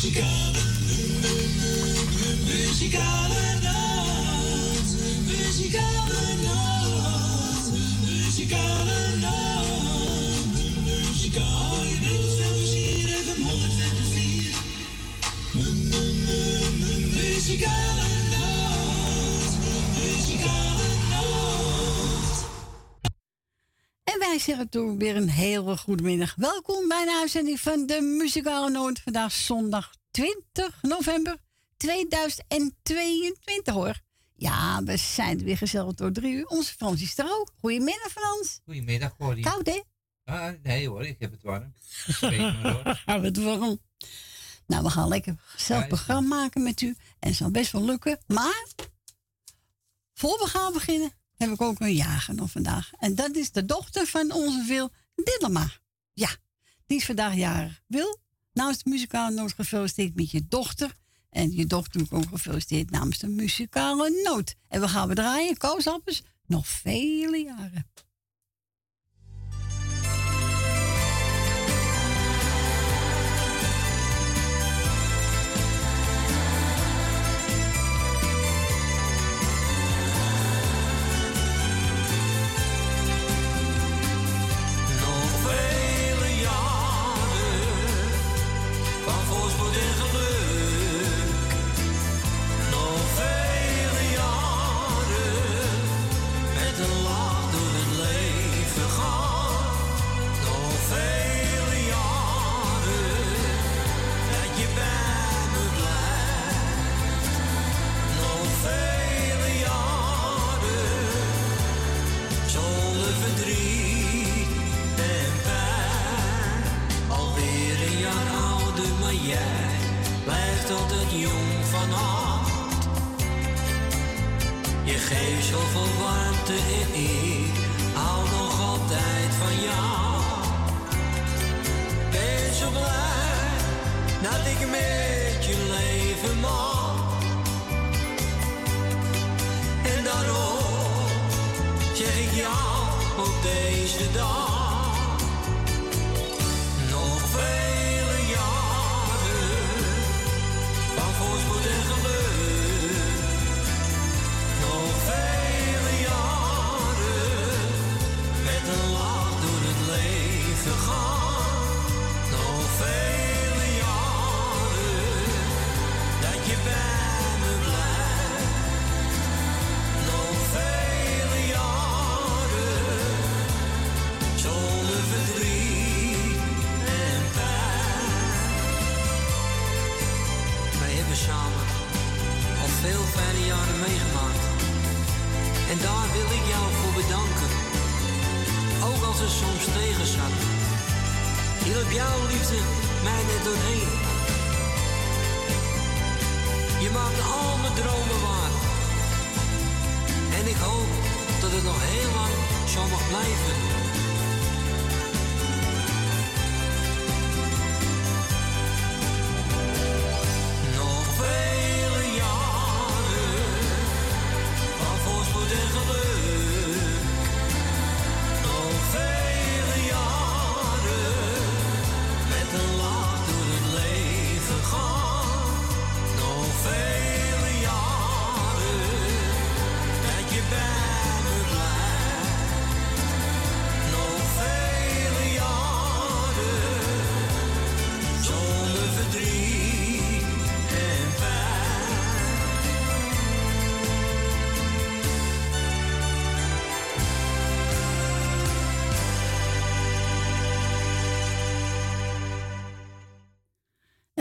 Muzikale, muzikale nacht. Muzikale Weer een hele goede middag. Welkom bij de uitzending van de Muzikale Noord. Vandaag zondag 20 november 2022 hoor. Ja, we zijn er weer gezellig door drie uur. Onze Frans is er ook. Goedemiddag Frans. Goedemiddag, Corrie. Koud hè? Ah, nee hoor, ik heb het warm. We het warm. Nou, we gaan lekker zelf programma maken met u. En het zal best wel lukken. Maar, voor we gaan beginnen, heb ik ook een jager nog vandaag. En dat is de dochter van onze Wil Dillema. Ja, die is vandaag jarig. Wil, namens de muzikale noot gefeliciteerd met je dochter. En je dochter ook gefeliciteerd namens de muzikale noot. En we gaan we draaien, nog vele jaren.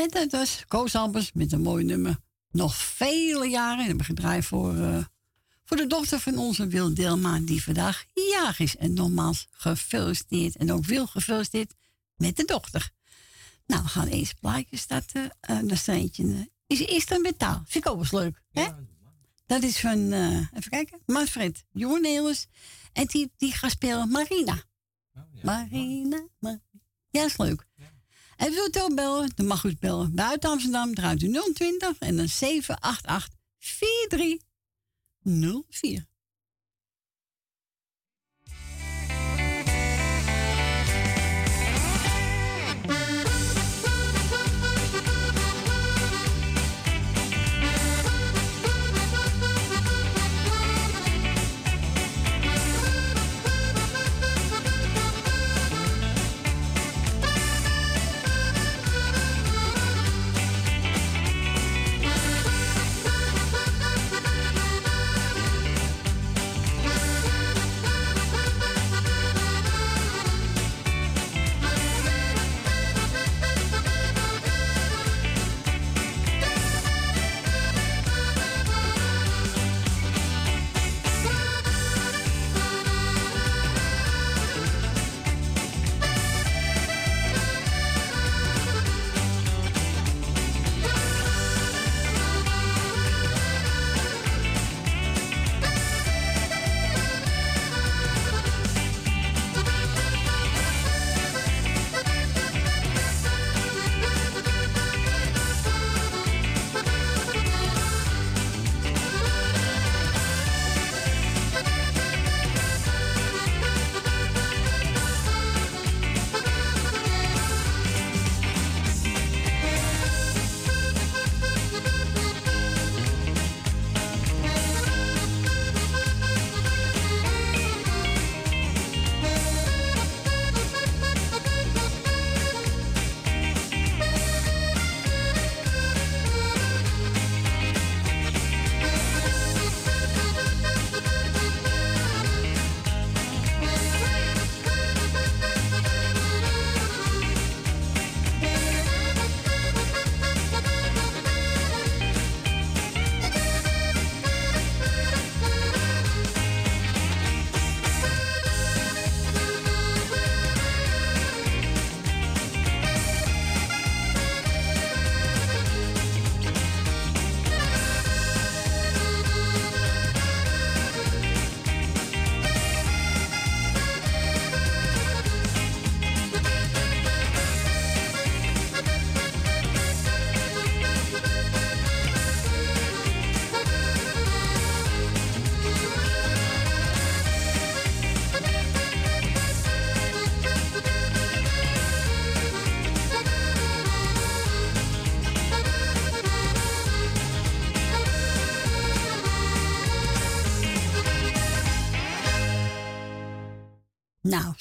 En dat was Koos Albers met een mooi nummer. Nog vele jaren. En hebben we gedraaid voor, eh, voor de dochter van onze Wil Dilma, die vandaag jarig is. En nogmaals gefeliciteerd. En ook Wil gefeliciteerd met de dochter. Nou, we gaan eerst plaatjes starten. Uh, dan staat eentje, eh, is eerst een metaal. Vind ik ook eens leuk. Hè? Dat is van, eh, even kijken, Manfred Jornelis. En die, die gaat spelen Marina. Marina, Marina. Ja, is leuk. En wilt u ook bellen, dan mag u het bellen. Buiten Amsterdam draait u 020 en dan 788 4304.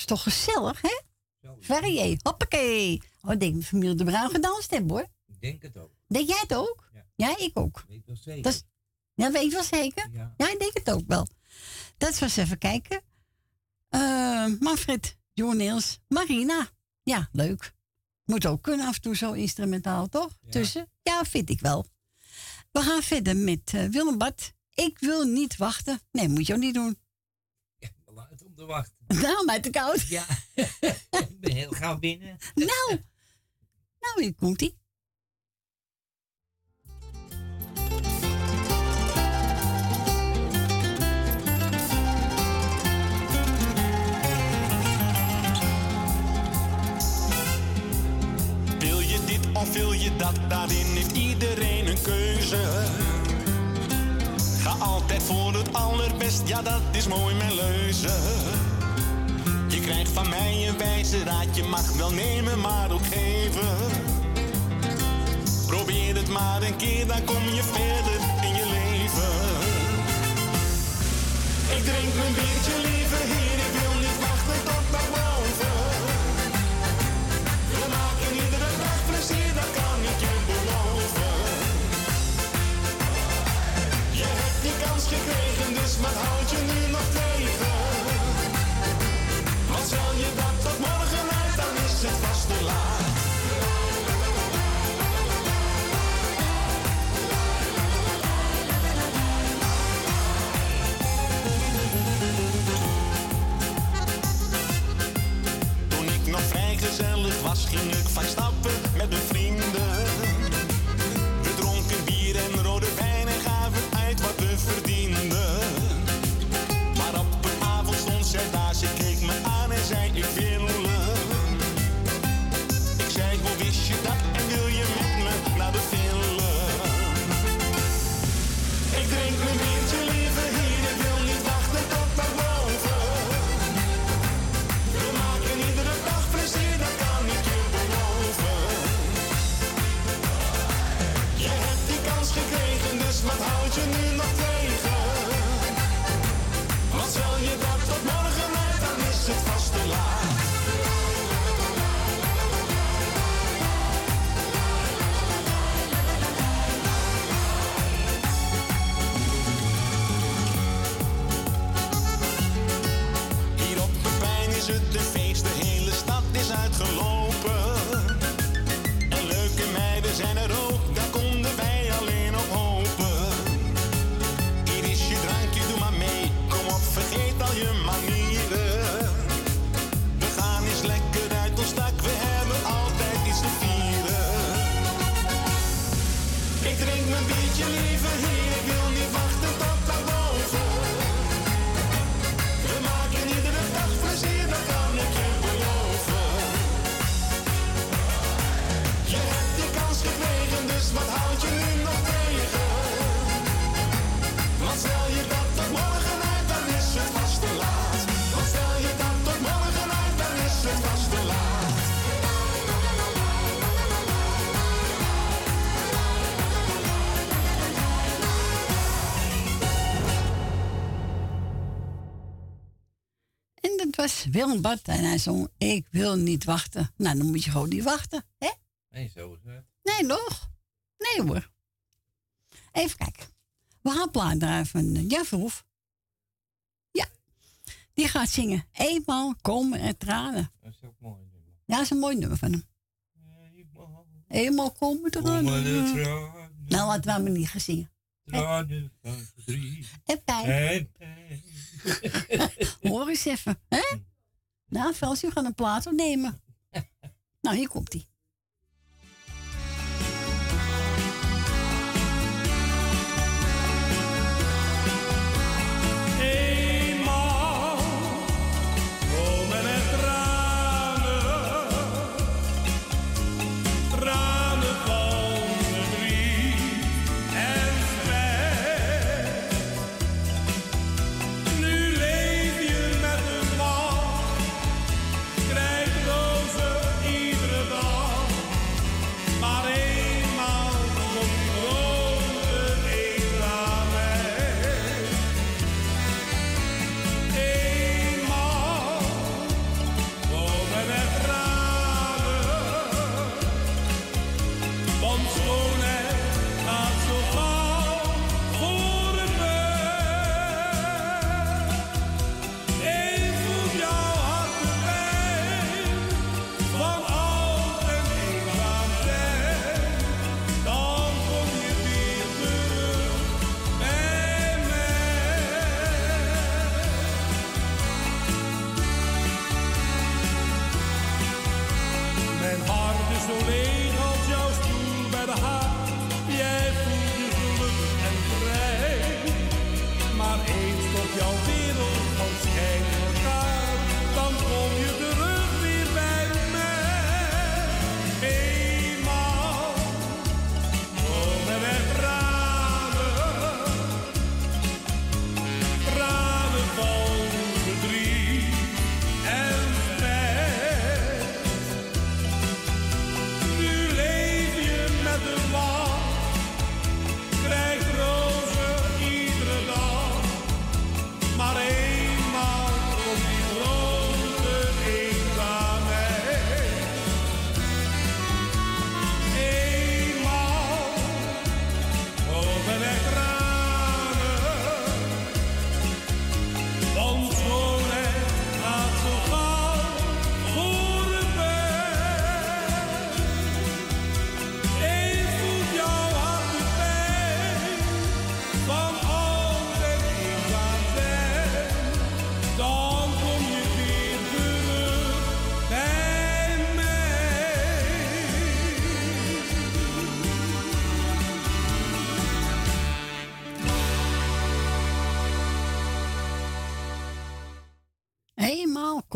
Toch gezellig, hè? Verrier, hoppakee. Oh, ik denk dat familie de Bruin gedanst hebben, hoor. Ik denk het ook. Denk jij het ook? Ja. Ja, ik ook. Weet wel zeker. Dat is, ja, weet je wel zeker? Ja. Ja, ik denk het ook wel. Dat was even kijken. Eh Manfred, Jorneels, Marina. Ja, leuk. Moet ook kunnen af en toe zo instrumentaal, toch? Ja. Tussen? Ja, vind ik wel. We gaan verder met uh, Willem Bart. Ik wil niet wachten. Nee, moet je ook niet doen. Ja, uit om te wachten. Nou, mij te koud. Ja, ik ben heel gauw binnen. Nou, nou, hier komt ie. Wil je dit of wil je dat? Daarin heeft iedereen een keuze. Ga altijd voor het allerbest, ja dat is mooi mijn leuze. Je krijgt van mij een wijze raad, je mag wel nemen, maar ook geven. Probeer het maar een keer, dan kom je verder in je leven. Ik drink mijn biertje liever hier, ik wil niet wachten tot naar boven. We maken iedere dag plezier, dat kan ik je beloven. Je hebt die kans gekregen, dus wat houd je nu nog tegen? Ging ik stappen drink mijn biertje Willem Bart. En hij zong, ik wil niet wachten. Nou, dan moet je gewoon niet wachten, hè? Nee, zo is het. Nee, nog? Nee hoor. Even kijken. We gaan plaat draaien van Verhoef. Ja. Die gaat zingen. Eenmaal komen er tranen. Dat is ook mooi. nummer. Ja, dat is een mooi nummer van hem. Eenmaal Eenmaal komen er tranen. tranen, Nou, laten we maar niet gaan zingen. tranen van verdriet En pijn. en pijn. Hoor eens even. Hè? Nou, Frans, u gaat een plaat opnemen. Nou, hier komt hij.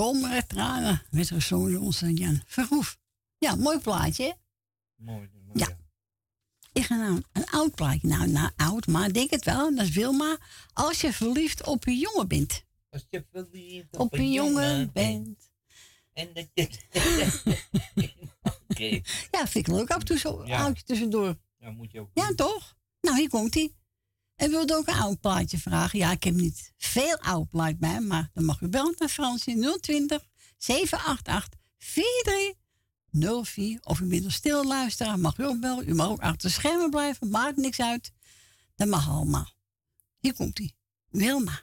Kom er tranen. Met gezongen door onze Jan Verhoef. Ja, mooi plaatje, hè? Mooi. mooi Ja. Ik ga nou een oud plaatje. Nou, nou, oud, maar ik denk het wel. Dat is Wilma. Als je verliefd op een jongen bent. Als je verliefd op, Op een jongen bent. En dat je... Oké, Ja, vind ik leuk. Af en toe zo Ja. oudje tussendoor. dan moet je ook... Ja, toch? Nou, hier komt hij. En wilde ook een oud plaatje vragen. Ja, ik heb niet veel oud plaat bij, maar dan mag u bellen naar Fransje 020 788 4304. Of u een stil luisteraar, mag u ook bellen. U mag ook achter de schermen blijven, maakt niks uit. Dat mag allemaal. Hier komt hij. Wilma.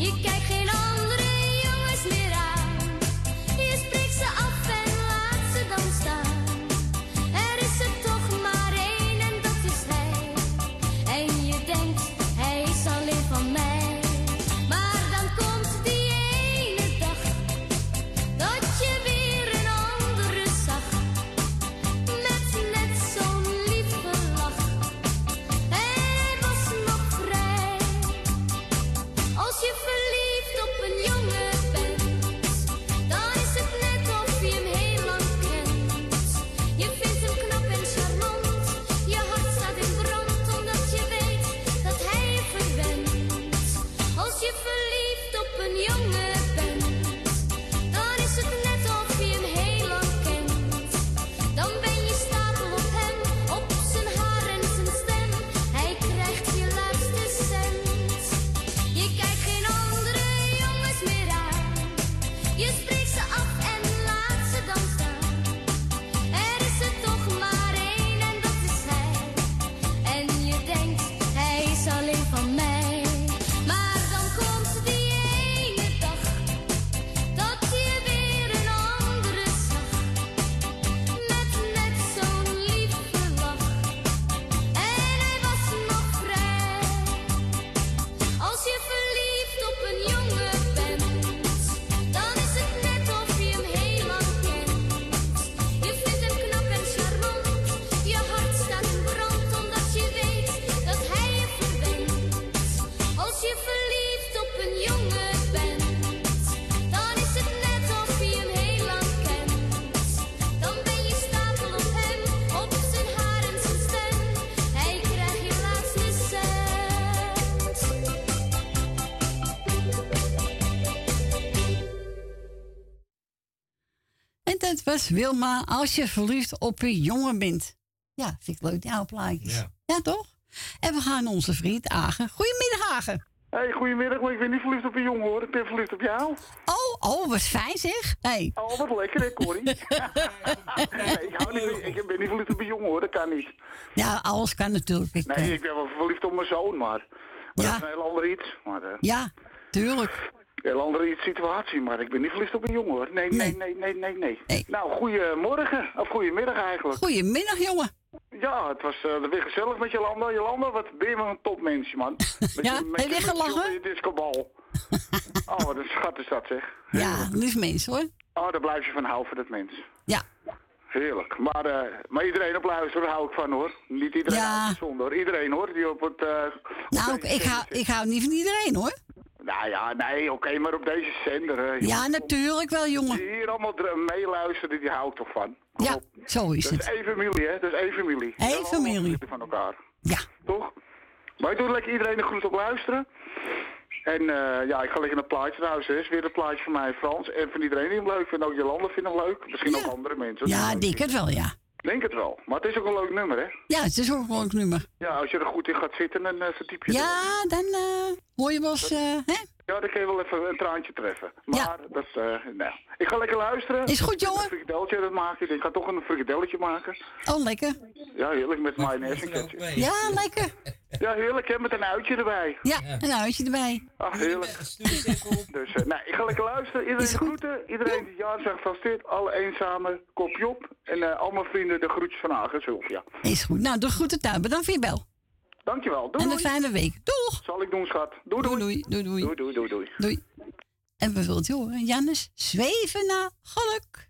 Je kijkt Wilma. Als je verliefd op een jongen bent. Ja, vind ik leuk, die oude plaatjes. Ja. Ja, toch? En we gaan onze vriend Agen. Goedemiddag, Agen. Hey, goedemiddag, maar ik ben niet verliefd op een jongen hoor. Ik ben verliefd op jou. Oh, oh, wat fijn zeg. Hey. Oh, wat lekker hè, Corrie? nee, ik, hou niet, ik ben niet verliefd op een jongen hoor, dat kan niet. Ja, alles kan natuurlijk. Ik, Nee, eh, ik ben wel verliefd op mijn zoon, maar, maar Ja. dat is een heel ander iets. Maar, eh, Ja, tuurlijk. Heel andere situatie, maar ik ben niet verliefd op een jongen hoor. Nee, nee, nee, nee, nee, nee. Nee. Nou, goedemorgen, of goedemiddag eigenlijk. Goedemiddag, jongen. Ja, het was uh, weer gezellig met Jolanda. Jolanda, wat ben je wel een topmensje, man. Met Ja, je- met heb je je- met gelachen? Je discobal. oh, wat een schat is dat zeg. Ja, lief mens hoor. Oh, daar blijf je van houden, dat mens. Ja, Heerlijk. Maar, eh, maar iedereen op luisteren, hou ik van hoor. Niet iedereen Ja. hoor. Iedereen hoor, die op het... eh, op nou, deze ik hou, ik hou niet van iedereen hoor. Nou ja, nee, oké, maar op deze zender. eh, Ja, natuurlijk wel, jongen. Die hier allemaal meeluisteren, die hou ik toch van. Kom Ja, op. zo is Dat is het. één familie, hè? Dat is één familie. Eén familie. van elkaar. Ja, Toch? Maar ik doe lekker iedereen een groet op luisteren. En eh, ja, ik ga lekker naar het plaatje trouwens. hè. is weer een plaatje van mij, Frans. En van iedereen die hem leuk vindt. Ook Jolanda vindt hem leuk. Misschien Ja. ook andere mensen. ja, ik denk het wel, ja. Denk het wel. Maar het is ook een leuk nummer, hè? Ja, het is ook een nummer. Ja, als je er goed in gaat zitten, dan eh, verdiep je. Ja, dan eh, hoor je wel eens, eh, hè? Ja, dan kun je wel even een traantje treffen. Maar Ja. dat, eh nou. Ik ga lekker luisteren. Is goed, jongen. Een frikadelletje dat maken. Ik ga toch een frikadelletje maken. Oh, lekker. Ja, heerlijk met mayonaise Is en ketchup. Ja, lekker. Ja, heerlijk hè, met een uitje erbij. Ja, een huisje erbij. Ach, heerlijk. Stuur eens even op. Dus, eh, nou, ik ga lekker luisteren. Iedereen groeten. Iedereen die jaar zijn gefeliciteerd. Alle eenzame, kopje op. En eh al mijn vrienden de groetjes van Hagen, Sylvia. Is goed. Nou, de groeten thuis. Bedankt voor je bel. Dankjewel. Doei, En een fijne week. Doeg. Zal ik doen, schat. Doei, Doei, doei. doei, doei, doei. Doei, doei, doei, doei. Doei. En we willen het horen. Jannes, zweven naar geluk.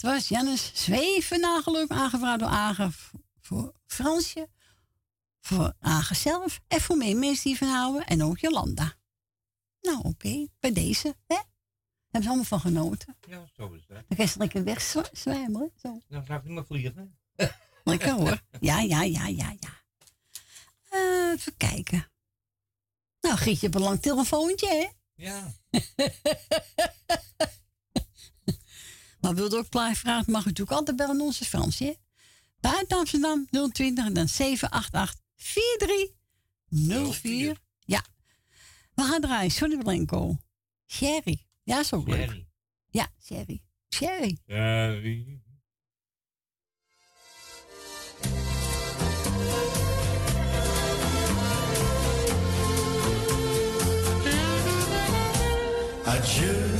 Dat was Jannes zweven naar geluk. Aangevraagd door Agen voor Fransje. Voor Agen zelf. En voor meer mensen die van houden. En ook Jolanda. Nou, oké. Bij deze, hè? Hebben ze allemaal van genoten. Ja, zo is het. Dan kan ze lekker wegzwijmelen. Zo. Dan ga ik niet meer vliegen. Lekker hoor. Ja, ja, ja, ja, ja. Eh, even kijken. Nou, Gietje, heeft een lang telefoontje, hè? Ja. Maar wilt u ook plaat vragen, mag u natuurlijk altijd bellen aan onze Fransje. hè? Buiten Amsterdam 020 en dan 788 4304. Ja. We gaan draaien. Sonny Blanco. Sherry. Ja, is ook leuk. Jerry. Ja, Sherry. Sherry. Jerry. Adieu,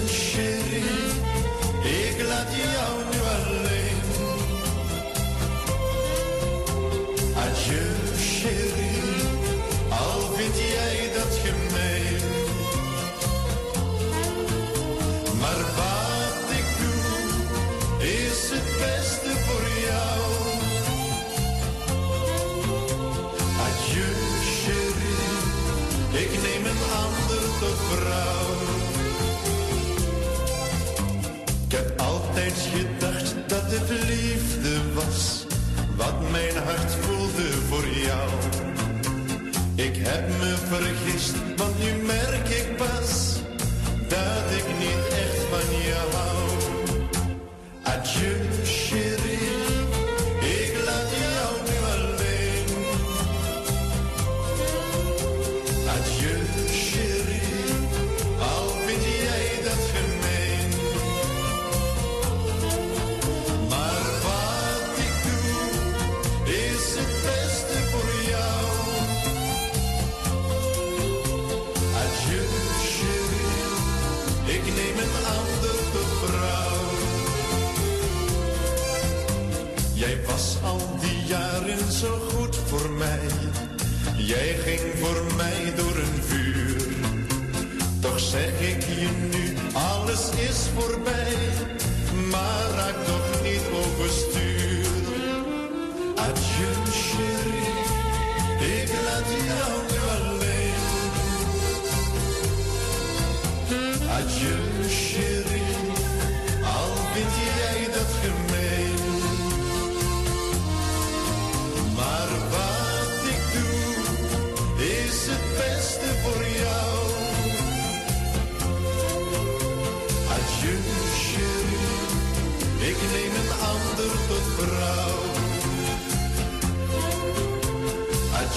Adieu, Adieu, chérie,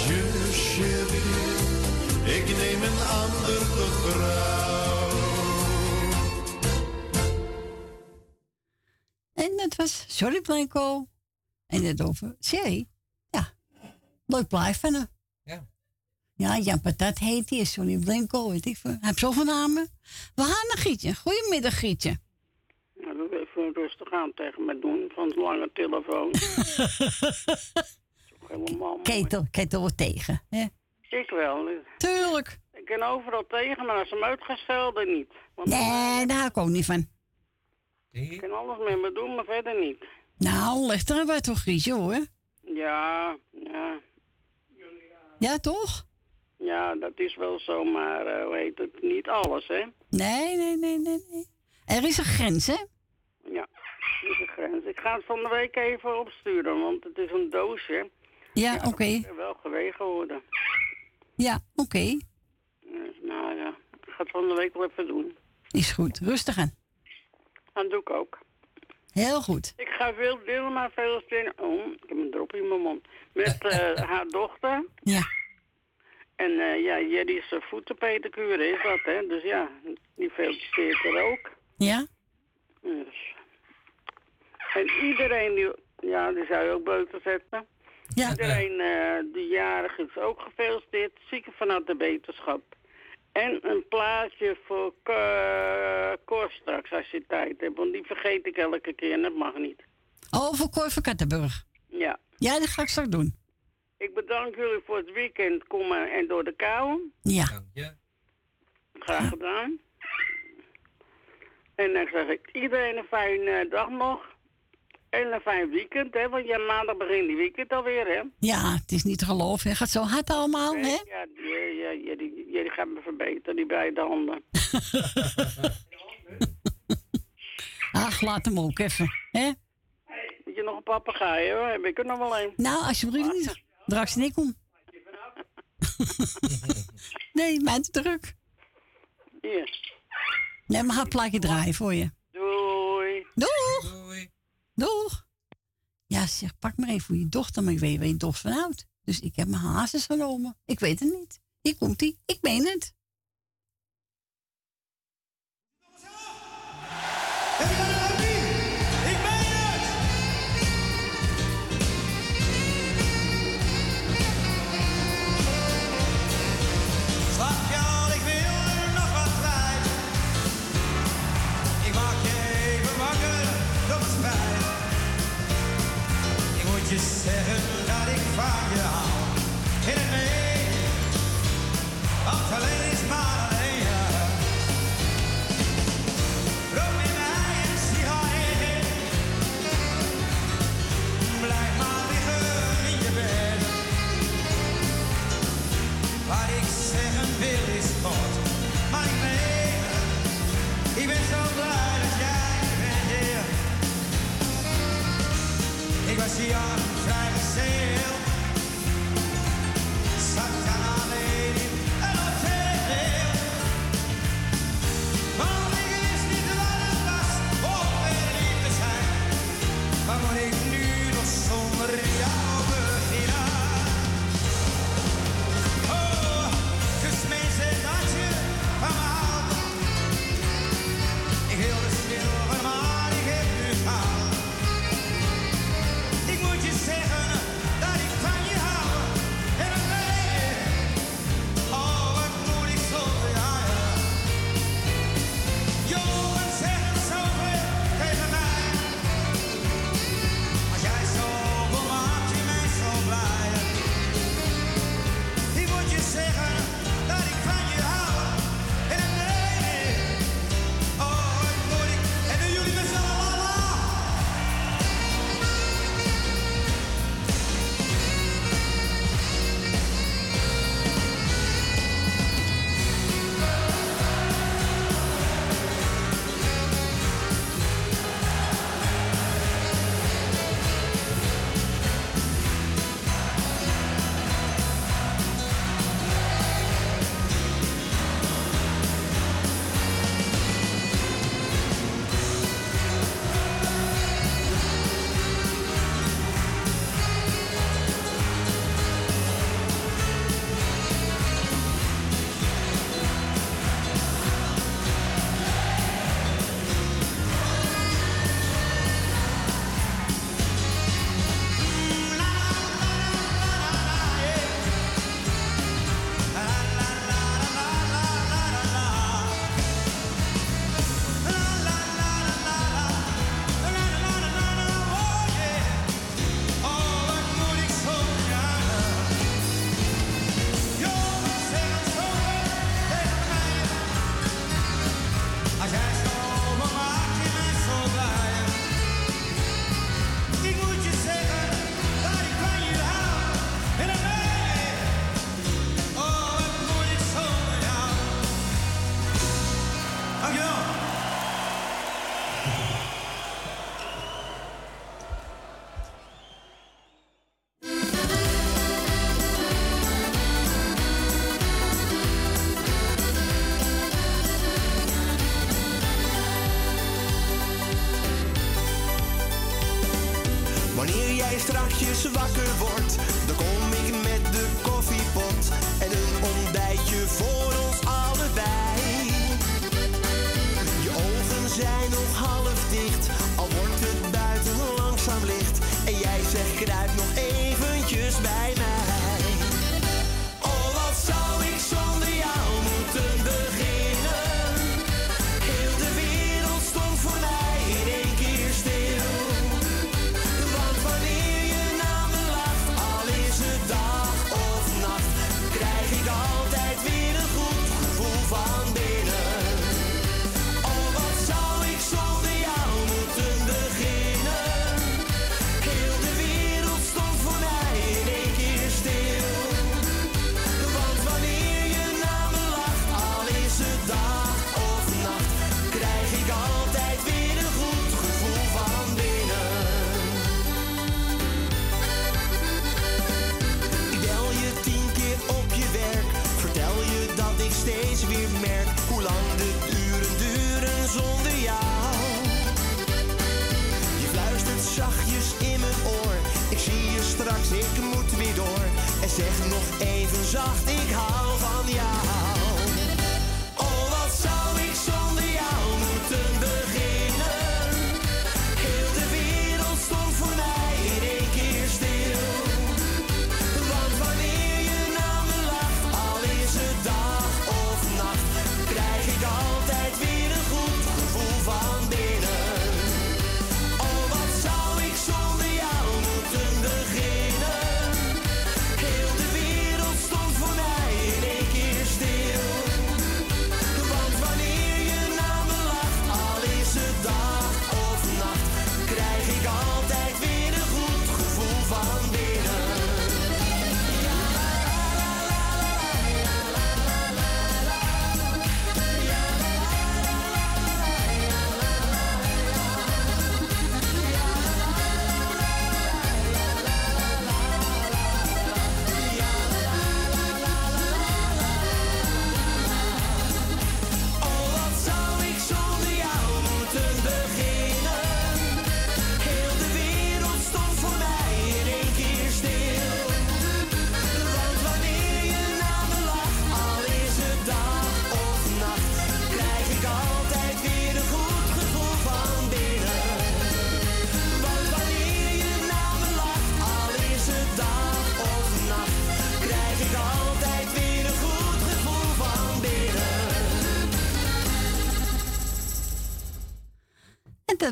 Chérie, ik neem een ander tot vrouw. En dat was Sorry Blanco. En het over Sherry. Ja, leuk blijf van hem. Ja. Ja, Jan Patat heet hij. Sorry Blanco, weet ik veel. Hij heeft zoveel namen. We gaan naar Gietje. Goedemiddag, Gietje. Nou, doe even rustig aan tegen me doen van de lange telefoon. Helemaal mooi. Ketel, ketel wordt tegen. Hè? Ik wel. Tuurlijk. Ik kan overal tegen, maar als ze hem uitgesteld, dan niet. Want Nee, daar hou ik ook niet van. ik kan alles met me doen, maar verder niet. Nou, leg er wat toch, Gietje, hoor. Ja, ja, Ja, toch? ja, dat is wel zo, maar eh, hoe heet het, niet alles, hè? Nee, nee, nee, nee, nee. Er is een grens, hè? Ja, dat is een grens. Ik ga het van de week even opsturen, want het is een doosje. Ja, oké. Wel gewegen worden. Ja, oké. Dus, nou ja, ik ga het van de week wel even doen. Is goed. Rustig aan. Dat doe ik ook. Heel goed. Ik ga veel Dilma feliciteren. Oh, ik heb een drop in mijn mond. Met eh, haar dochter. Ja. En eh, ja, Jerry's uh, voetenpedicure is dat, hè. Dus ja, die feliciteert er ook. Ja? Dus. En iedereen die... Ja, die zou je ook buiten zetten. Ja. Iedereen eh, die jarig is ook gefeliciteerd. Zieken vanuit de beterschap. En een plaatje voor Cor straks, als je tijd hebt. Want die vergeet ik elke keer en dat mag niet. Oh, voor Cor van Kattenburg. Ja. Ja, dat ga ik straks doen. Ik bedank jullie voor het weekend komen en door de kou. Ja. Graag gedaan. En dan zeg ik iedereen een fijne dag nog. En een fijn weekend, hè? Want ja, maandag begint die weekend alweer, hè? Ja, het is niet te geloven. Het gaat zo hard allemaal, hè? Ja, ja, ja, die, die gaat me verbeteren, die beide handen. Ach, laat hem ook even, hè? Moet je nog een papegaai, hoor? Heb ik er nog wel een? Nou, alsjeblieft niet. Straks niet om. nee, mij te druk. Hier. Nee, maar ga het plaatje draaien voor je. Doei. Doeg. Doeg! Ja, zeg pak maar even voor je dochter, maar ik weet waar je dochter van houdt. Dus ik heb mijn hazes genomen. Ik weet het niet. Hier komt hij. Ik meen het.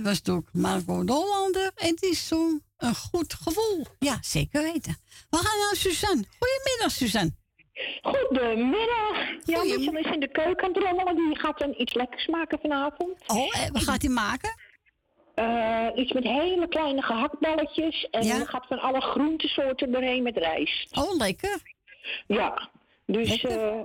Dat was door Marco de Hollander. En het is zo'n een goed gevoel. Ja, zeker weten. We gaan naar Suzanne. Goedemiddag, Suzanne. Goedemiddag. Ja, Michel is in de keuken aan het rommelen. Die gaat dan iets lekkers maken vanavond. Oh, eh, wat gaat hij maken? Eh, iets met hele kleine gehaktballetjes. En Ja? gaat van alle groentesoorten doorheen met rijst. Oh, lekker. Ja, dus... eh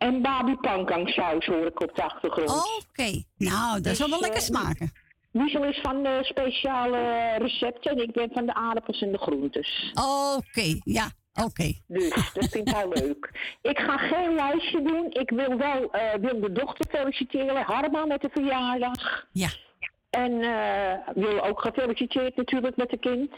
en babi pankang saus hoor ik op de achtergrond. Oké. Nou, dat zal wel Dus, lekker eh, smaken. Michel is van de speciale recepten en ik ben van de aardappels en de groentes. Oké, ja, oké. Dus dat vindt hij leuk. Ik ga geen lijstje doen. Ik wil wel eh, wil de dochter feliciteren, Harma, met de verjaardag. Ja. En eh, wil ook gefeliciteerd natuurlijk met de kind.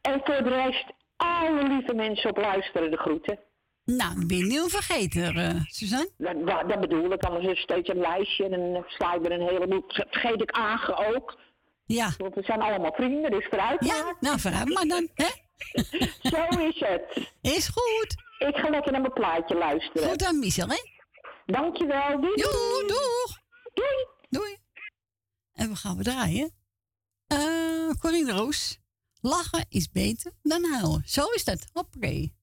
En voor de rest, alle lieve mensen op luisteren de groeten. Nou, ben je niet vergeten, eh Suzanne? Dat, dat, bedoel ik, anders is steeds een lijstje en dan sla er een heleboel. Vergeet ik Agen ook. Ja. Want we zijn allemaal vrienden, dus vooruit Ja, nou, vooruit maar dan, hè? Zo is het. Is goed. Ik ga lekker naar mijn plaatje luisteren. Goed dan, Michel, hè? Dankjewel. Doei. Doei, doeg. Doei. Doei. En we gaan we draaien. Eh Corine Roos. Lachen is beter dan huilen. Zo is dat. Hoppakee.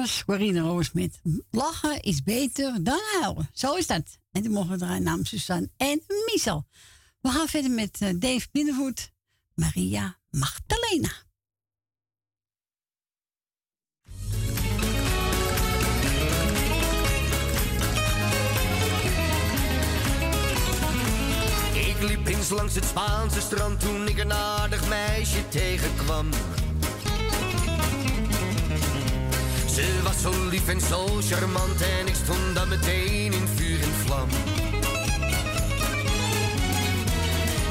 Was Corine lachen is beter dan huilen. Zo is dat. En toen mogen we draaien namens Suzanne en Michel. We gaan verder met eh, Dave Binnenvoet, Maria Magdalena. Ik liep eens langs het Spaanse strand toen ik een aardig meisje tegenkwam. Ze was zo lief en zo charmant en ik stond dan meteen in vuur en vlam.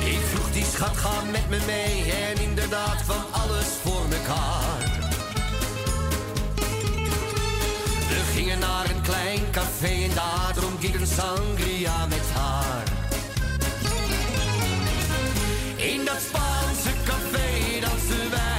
Ik vroeg die schat, ga met me mee en inderdaad kwam alles voor mekaar. We gingen naar een klein café en daar dronk ik een sangria met haar. In dat Spaanse café dansen wij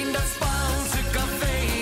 In dat Spaanse café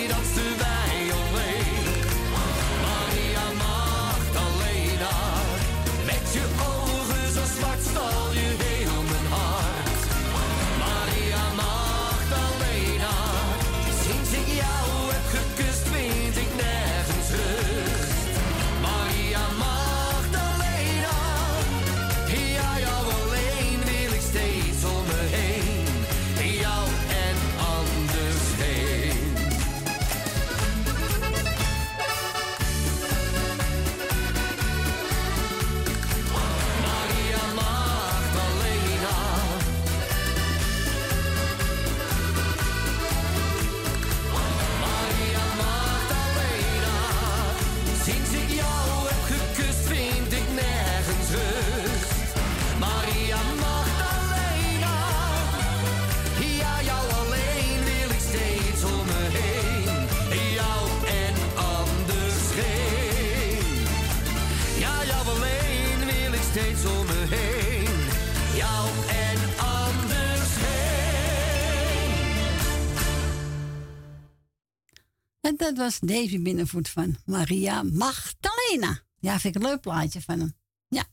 dat was Davy Binnenvoet van Maria Magdalena. Ja, vind ik een leuk plaatje van hem. Ja.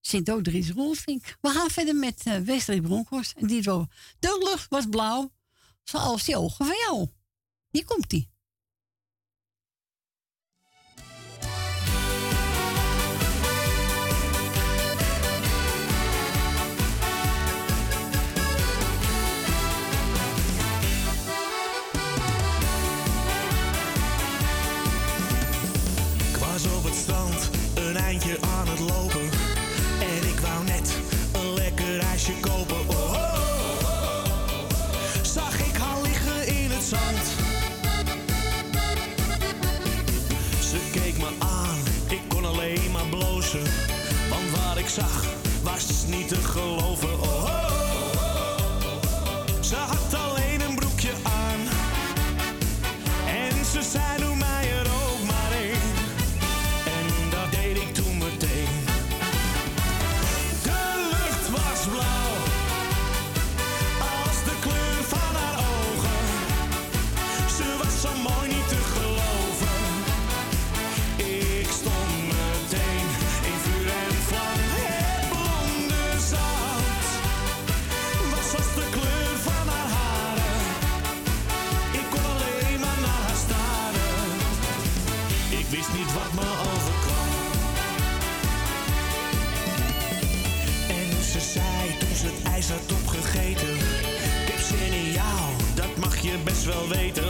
Zit ook Dries Roelvink. We gaan verder met eh, Wesley Bronkhorst. En die zo, de lucht was blauw, zoals die ogen van jou. Hier komt eindje aan het lopen. Wel weten.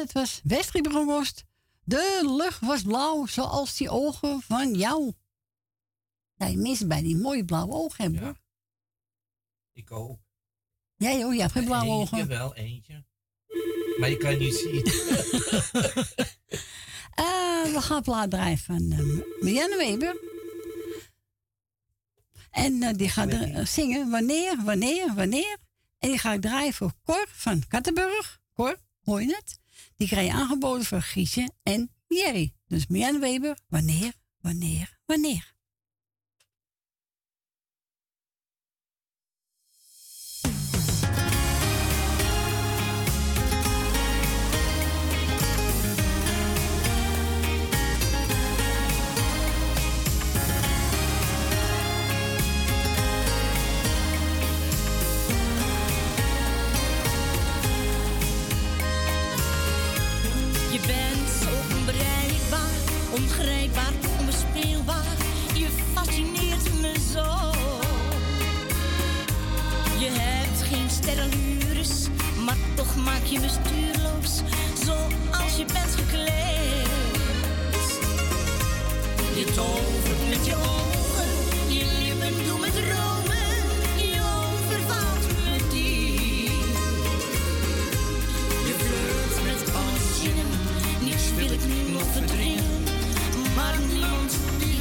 Dat was Westrie Bronkhorst. De lucht was blauw, zoals die ogen van jou. Nou, je mensen bij die mooie blauwe ogen hebben, hoor. Ik ook. Jij hoor, jij hebt geen blauwe Eentje ogen. wel, eentje. Maar je kan niet zien. Eh, we gaan plaat draaien van uh, Marianne Weber. En eh, die gaat er, eh, zingen wanneer, wanneer, wanneer. En die ga ik draaien voor Cor van Kattenburg. Cor, hoor je het? Die krijg je aangeboden voor Giesje en Jerry. Dus Marianne Weber, wanneer, wanneer, wanneer. Ongrijpbaar, onbespeelbaar. Je fascineert me zo. Je hebt geen sterrenlures, maar toch maak je me stuurloos. Zoals je bent gekleed. Je tovert met je ogen,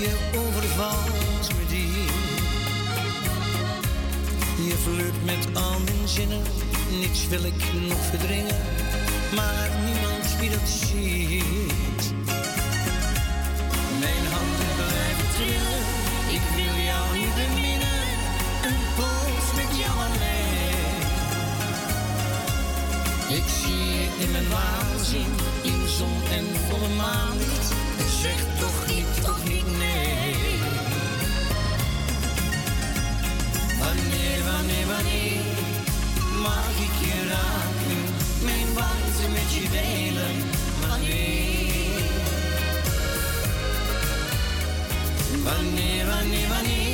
je overvalt me diep. Je flirt met al mijn zinnen, niets wil ik nog verdringen, maar niemand wie dat ziet. Mijn handen blijven trillen, ik wil jou niet beminnen, een poos met jou alleen. Ik zie je in mijn waanzin, in zon en volle maanlicht. Zeg toch niet, toch niet Wanneer? Wanneer, wanneer, wanneer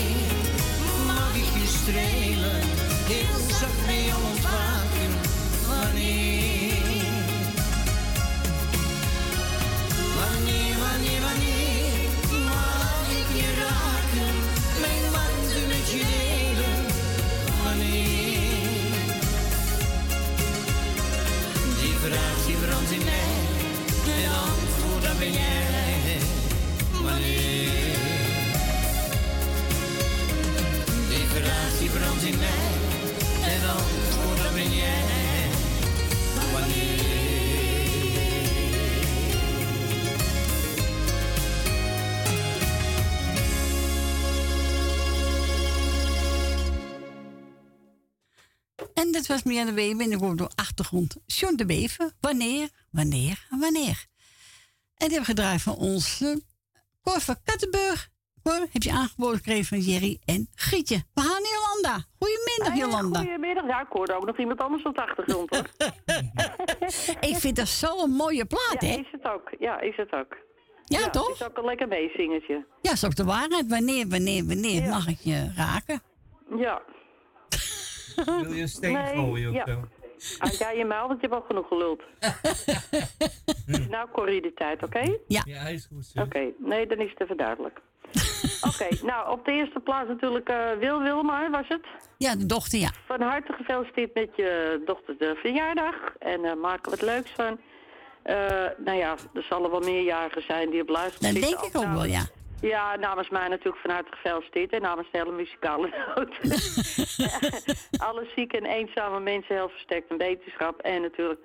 Dat was meer de Weber en ik hoorde door achtergrond John de Bever. Wanneer, wanneer, wanneer. En die hebben gedraaid van ons uh, Cor van Kattenburg. Cor, heb je aangeboden gekregen van Jerry en Gietje. We gaan naar Jolanda. Goedemiddag, Hey, Jolanda. Goedemiddag. Ja, ik hoorde ook nog iemand anders op de achtergrond, hoor. Ik vind dat zo'n mooie plaat, ja, hè? is het ook. Ja, is het ook. Ja, toch? Het is ook een lekker meezingertje. Ja, is ook de waarheid. Wanneer, wanneer, wanneer mag ik je raken? Ja. Wil je een steen Nee, gooien of ja. zo? Ah, ja, je maal, want je hebt al genoeg geluld. nou, Corrie, de tijd, oké? Ja. Ja, hij is goed. Oké, nee, dan is het even duidelijk. Oké, nou, op de eerste plaats natuurlijk eh, Wil Wilmar, was het? Ja, de dochter, ja. Van harte gefeliciteerd met je dochter de verjaardag. En eh maken we het leuks van. Eh, nou ja, er zullen wel meerjarigen zijn die op luisteren. Dat denk ik ook wel, ja. Ja, namens mij natuurlijk van harte gefeliciteerd. En namens de hele muzikale noot. Alle zieke en eenzame mensen heel versterkt in wetenschap. En natuurlijk...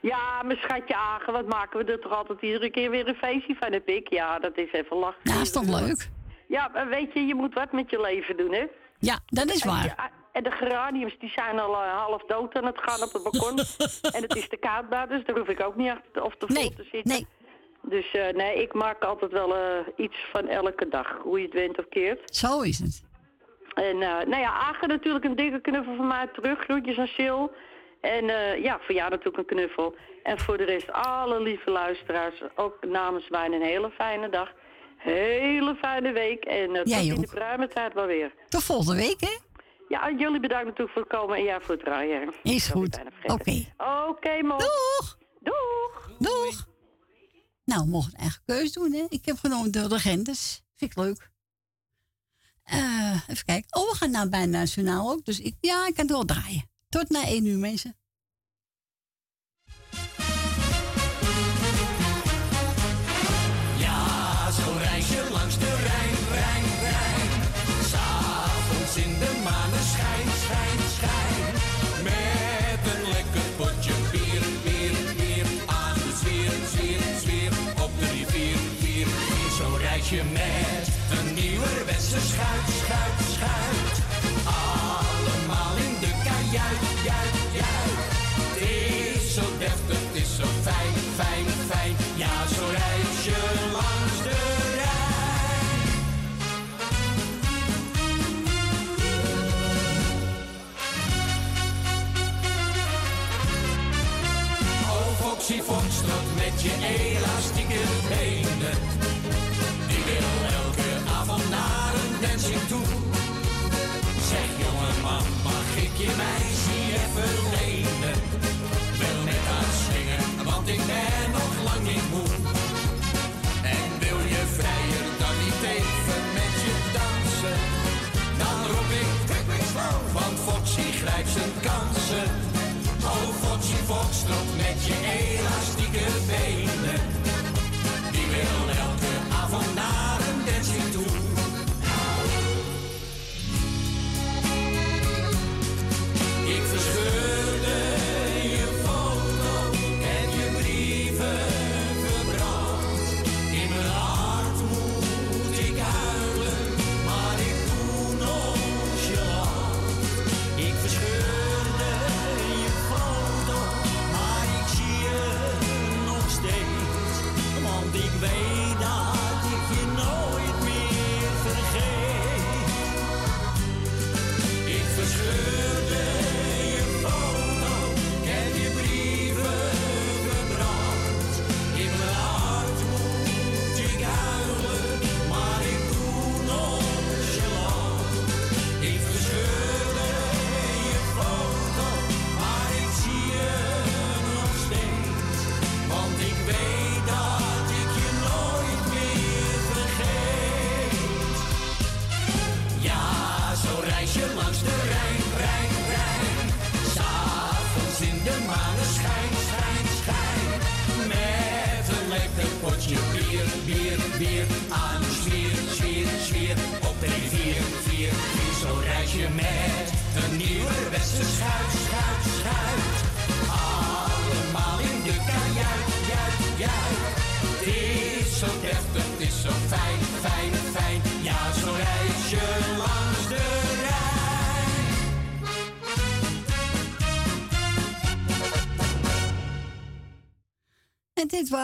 Ja, mijn schatje Agen, wat maken we er toch altijd iedere keer weer een feestje van, heb ik? Ja, dat is even lachen. Ja, is toch leuk? Ja, maar weet je, je moet wat met je leven doen, hè? Ja, dat is En, waar. ja, en de geraniums die zijn al eh, half dood aan het gaan op het balkon. en het is te koud buiten, dus daar hoef ik ook niet achter of te vol te zitten. Nee. Dus eh, nee, ik maak altijd wel eh, iets van elke dag, hoe je het went of keert. Zo is het. En eh, nou ja, Agen natuurlijk een dikke knuffel van mij terug. Groetjes aan Sil. En ja, voor jou natuurlijk een knuffel. En voor de rest alle lieve luisteraars, ook namens mij een hele fijne dag. Hele fijne week. En uh, tot in de tijd wel weer. Tot volgende week, hè? Ja, jullie bedankt natuurlijk voor het komen en jij voor het draaien. Is goed. Oké. Oké, man. Doeg! Doeg! Doeg! Nou, mogen een eigen keus doen, hè? Ik heb genomen de legendes. Vind ik leuk. Eh, even kijken. Oh, we gaan nou bijna nationaal ook. Dus ik, ja, ik kan het wel draaien. Tot na één uur, mensen.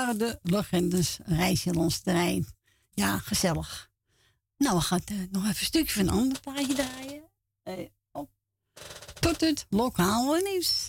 de legendes. Reisje langs terrein. Ja, gezellig. Nou, we gaan eh, nog even een stukje van een ander plaatje draaien. Op. Tot het lokale nieuws.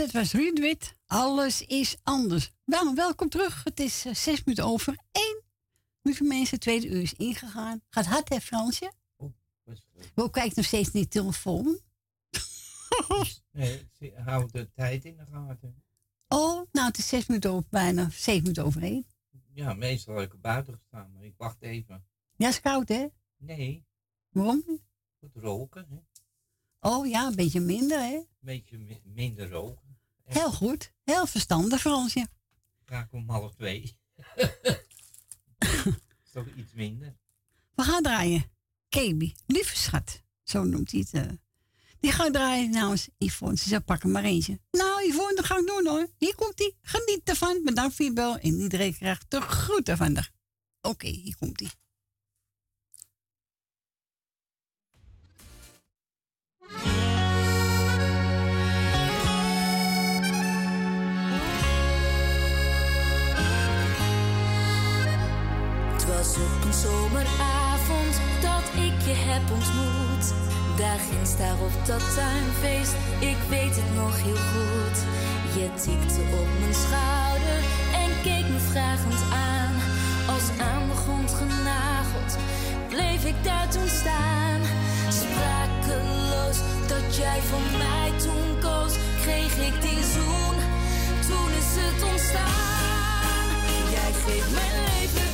het was Ruud Alles is anders. Welkom terug. Het is eh, zes minuten over één. Lieve mensen, het tweede uur is ingegaan. Gaat hard, hè, Fransje? Oh, Wil kijkt nog steeds niet telefoon. Dus, nee, hou de tijd in de gaten. Oh, nou, het is zes minuten over, bijna zeven minuten over één. Ja, meestal heb ik buiten gestaan, maar ik wacht even. Ja, is koud, hè? Nee. Waarom? Goed roken, hè? Oh ja, een beetje minder, hè? Een beetje minder roken. Heel goed. Heel verstandig, Fransje. Ga ik om half twee. is toch iets minder. We gaan draaien. Kebi, lieve schat. Zo noemt hij het. eh. Die gaat draaien namens Yvonne. Ze zegt, pak er maar eentje. Nou, Yvonne, dat ga ik doen hoor. Hier komt hij. Geniet ervan. Bedankt voor je bel. En iedereen krijgt de groeten van haar. Oké, hier komt hij. Was op een zomeravond dat ik je heb ontmoet. Daar ginds daar op dat tuinfeest, ik weet het nog heel goed. Je tikte op mijn schouder en keek me vragend aan. Als aan de grond genageld, bleef ik daar toen staan. Sprakeloos dat jij voor mij toen koos, kreeg ik die zoen. Toen is het ontstaan. Jij geeft mijn leven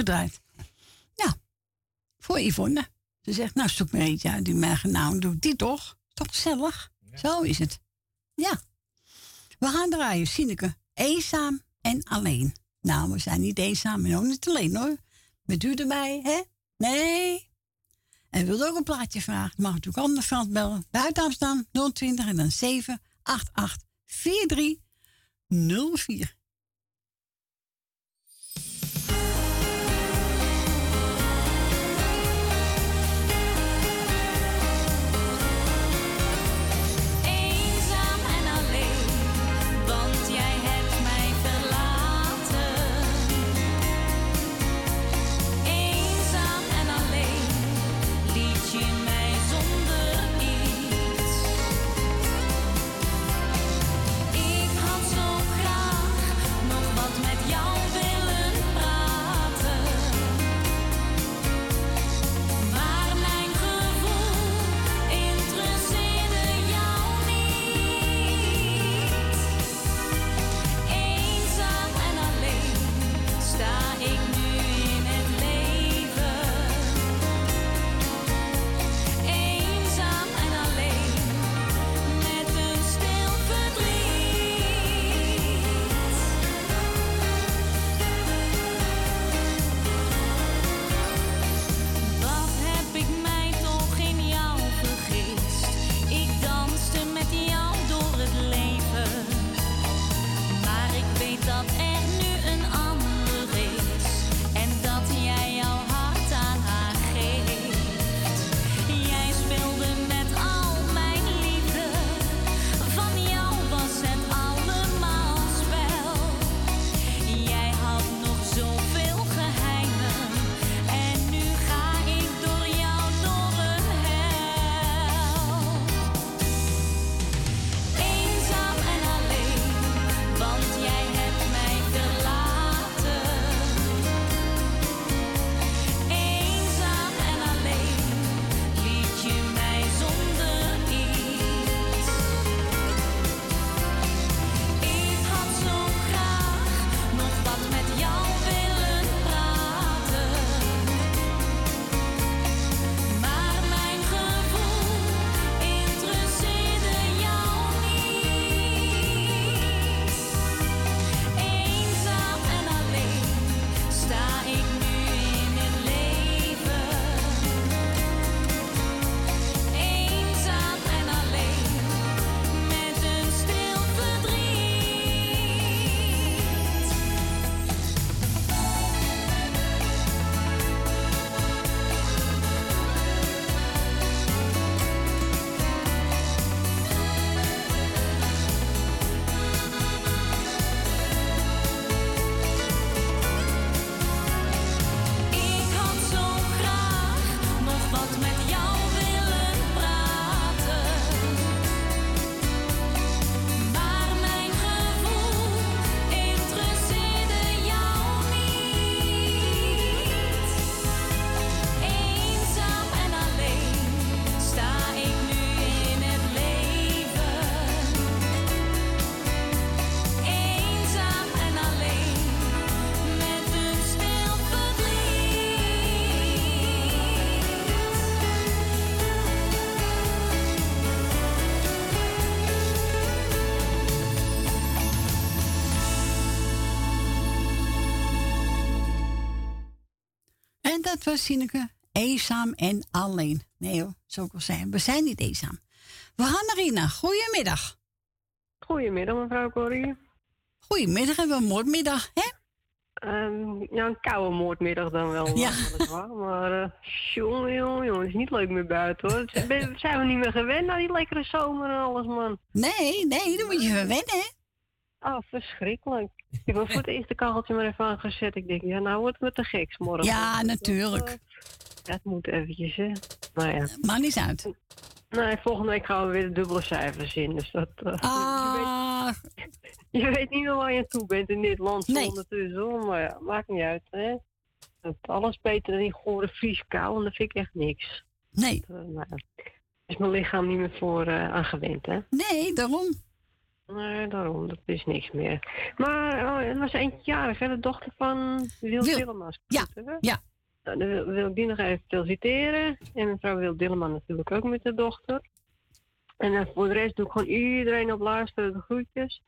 gedraaid. Nou, voor Yvonne. Ze zegt, nou zoek maar eentje uit die mij nou doet. Die toch? Toch gezellig? Zo is het. Ja. We gaan draaien, Sineke. Eenzaam en alleen. Nou, we zijn niet eenzaam en ook niet alleen hoor. Met u erbij, hè? Nee. En wilde ook een plaatje vragen? Mag natuurlijk anders Frans bellen. Buiten afstaan 020 en dan 788 4304. Was Sineke, eenzaam en alleen. Nee hoor, zo kan zijn. We zijn niet eenzaam. We gaan naar Rina. Goedemiddag. Goedemiddag, mevrouw Corrie. Goedemiddag en wel moordmiddag, hè? Ehm, ja, een koude moordmiddag dan wel. Ja. weliswaar, Maar, eh jongen, jongen, jongen, het is niet leuk meer buiten hoor. Het- ben- Zijn we niet meer gewend naar die lekkere zomer en alles, man? Nee, nee, dan moet je weer wennen, hè? Oh, verschrikkelijk. Ik heb voor het eerst de kacheltje maar even aangezet. Ik denk, ja, nou wordt het me te geks morgen. Ja, natuurlijk. Ja, het moet eventjes, hè. Nou ja. Maakt niet uit. Nee, volgende week gaan we weer de dubbele cijfers in. Dus dat... eh, Ah. je, weet, je weet niet meer waar je aan toe bent in dit land. Nee. Ondertussen, hoor. Maar ja, maakt niet uit, hè. Dat alles beter dan die gore Fries kou. En dat vind ik echt niks. Nee. Dat, eh, nou, ja. is mijn lichaam niet meer voor eh, aan gewend, hè. Nee, daarom. Nee, daarom. Dat is niks meer. Maar oh, er was eentje jarig, hè. De dochter van Wil Wil. Dilleman. Ja, ja. Nou, dan wil, wil ik die nog even feliciteren. En mevrouw Wil Dilleman natuurlijk ook met de dochter. En eh, voor de rest doe ik gewoon iedereen op luisteren de groetjes.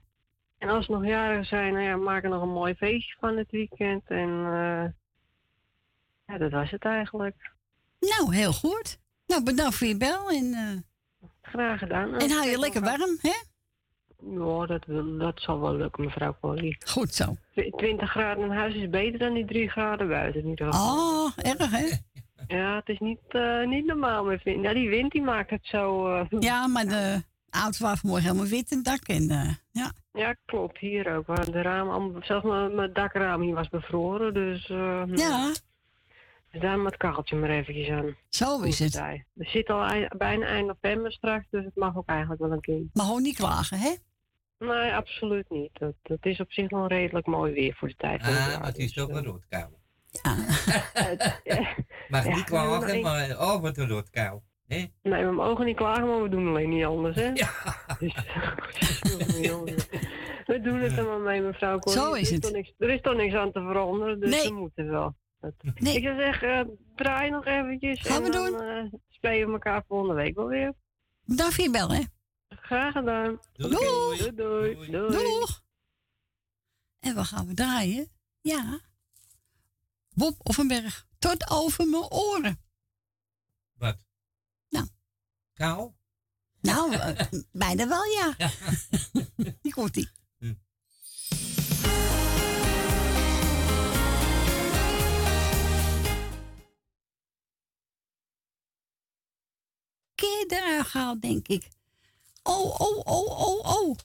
En als ze nog jaren zijn, nou ja, maak er nog een mooi feestje van het weekend. En eh, ja, dat was het eigenlijk. Nou, heel goed. Nou, bedankt voor je bel en, eh, Graag gedaan. en hou je lekker warm, hè? Ja, dat, wil- dat zal wel lukken, mevrouw Corrie. Goed zo. 20 graden in huis is beter dan die 3 graden buiten geval. Oh, erg, hè? Ja, het is niet, eh, niet normaal meer. Vind. Ja, die wind die maakt het zo. eh, Ja, maar de auto was vanmorgen helemaal wit in het dak. En, eh, ja. Ja, klopt. Hier ook. waar De allemaal- zelfs mijn, mijn dakraam hier was bevroren. Dus eh, Ja. Dus daar met het kacheltje maar eventjes aan. Zo is het. Er zit al bijna eind november straks, dus het mag ook eigenlijk wel een keer. Maar gewoon niet klagen, hè? Nee, absoluut niet. Het, het is op zich wel redelijk mooi weer voor de tijd Ah, jaar. maar het is dus, toch eh, een roodkou. ja. Mag Ja, niet klagen, maar oh, wat een roodkou. hè? Nee, we mogen niet klagen, maar we doen alleen niet anders, hè? Dus, we doen het er maar mee, mevrouw Corrie. Zo is er het. Toch niks, er is toch niks aan te veranderen, dus Nee. we moeten wel. Dat- Nee. Ik zou zeggen, eh, draai nog eventjes. Gaan en we dan, doen. eh, spreken we elkaar volgende week wel weer. Voor je bel, hè? Graag gedaan. Doei. Doei. Doei. Doei. Doeg. En wat gaan we draaien? Ja. Bob Offenberg. Tot over mijn oren. Wat? Nou. Kou? Nou, eh, bijna wel, ja. Die komt ie. Keer eruit gehaald, denk ik. Oh, oh, oh, oh, oh.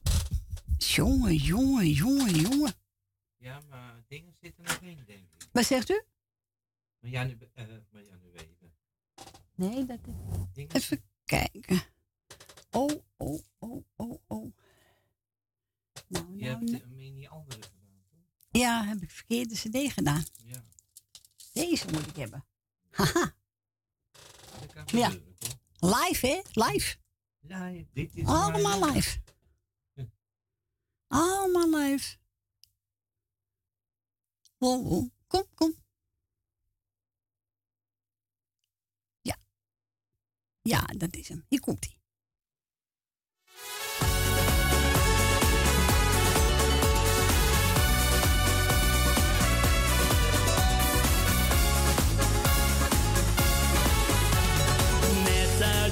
Jongen, jongen, jongen, jongen. Ja, maar dingen zitten nog in, denk ik. Wat zegt u? Maar ja, nu, maar ja, nu weten. Nee, dat Dingen Even kijken. Oh, oh, oh, oh, oh. Nou, Je nou, hebt nou. uh, mini andere gedaan. Ja, heb ik verkeerde cd gedaan. Ja. Deze moet ik hebben. Haha. Ja. Live, hè? Live. Ja, dit is Allemaal maar- live. Allemaal live. Oh, oh. Kom, kom. Ja. Ja, dat is hem. Hier komt hij.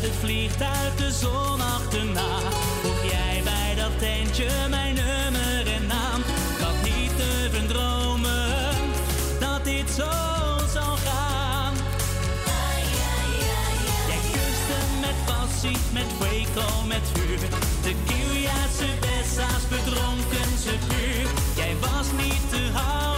Het vliegtuig de zon achterna. Vroeg jij bij dat tentje mijn nummer en naam. Had niet durven dromen dat dit zo zou gaan. Jij kuste met passie, met fuego, met vuur. Tequila, cervezas, verdronken ze puur. Jij was niet te houden,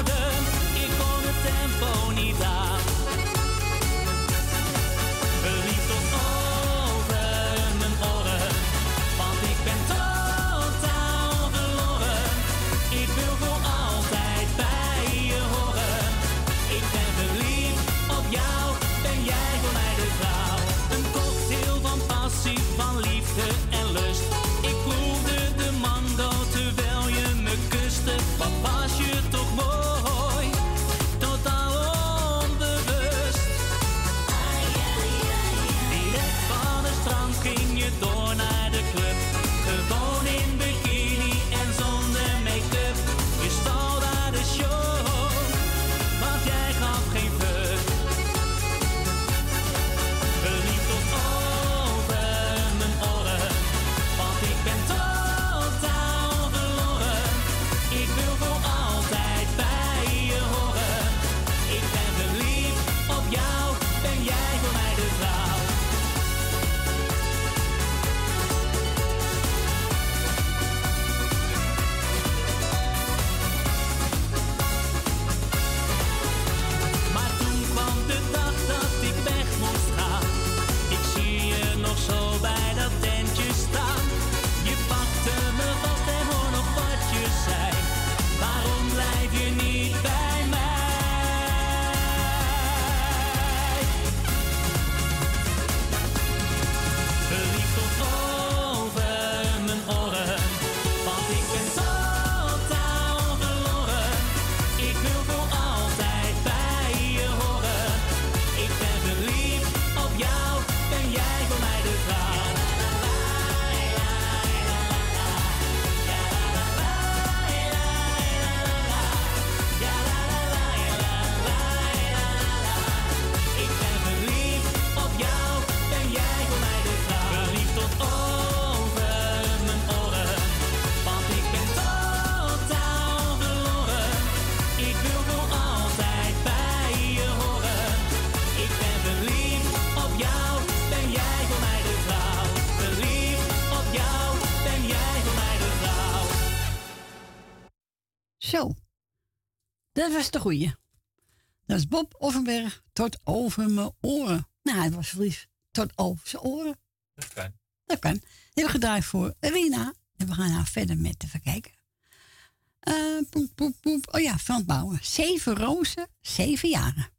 Dat was de goeie. Dat is Bob Offenberg tot over mijn oren. Nou, hij was verliefd tot over zijn oren. Dat kan. Dat kan. Die hebben gedraaid voor Rina. En we gaan haar verder met even kijken. Eh, poep, poep, poep. Oh ja, Frans Bouwen. Zeven rozen, zeven jaren.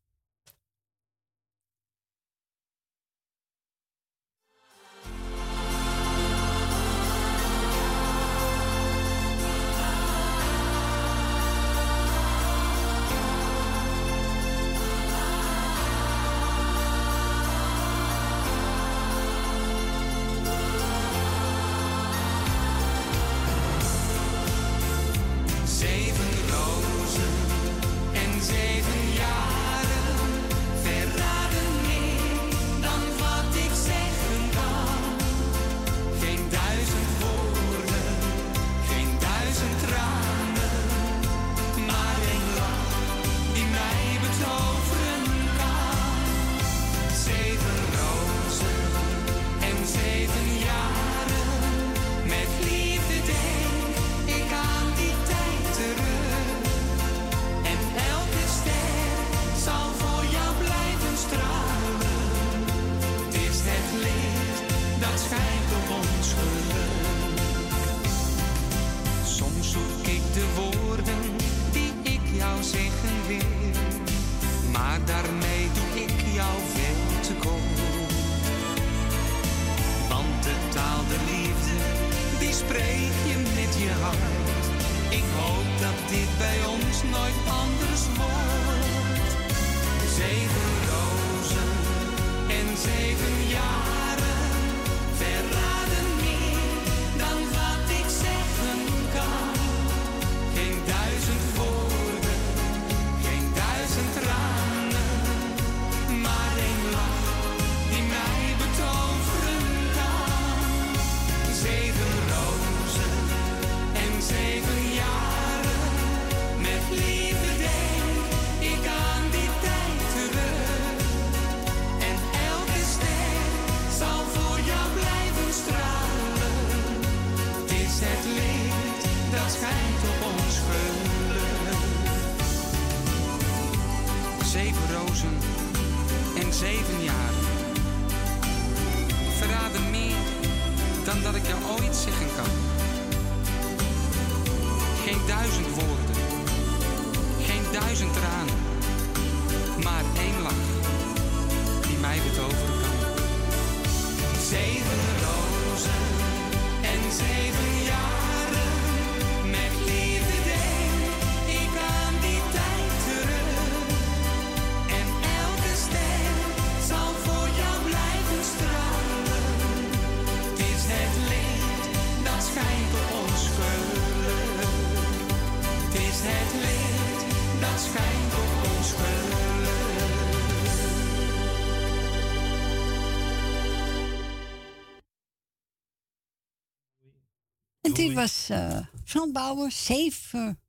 Die was eh Frans Bouwen, zeven,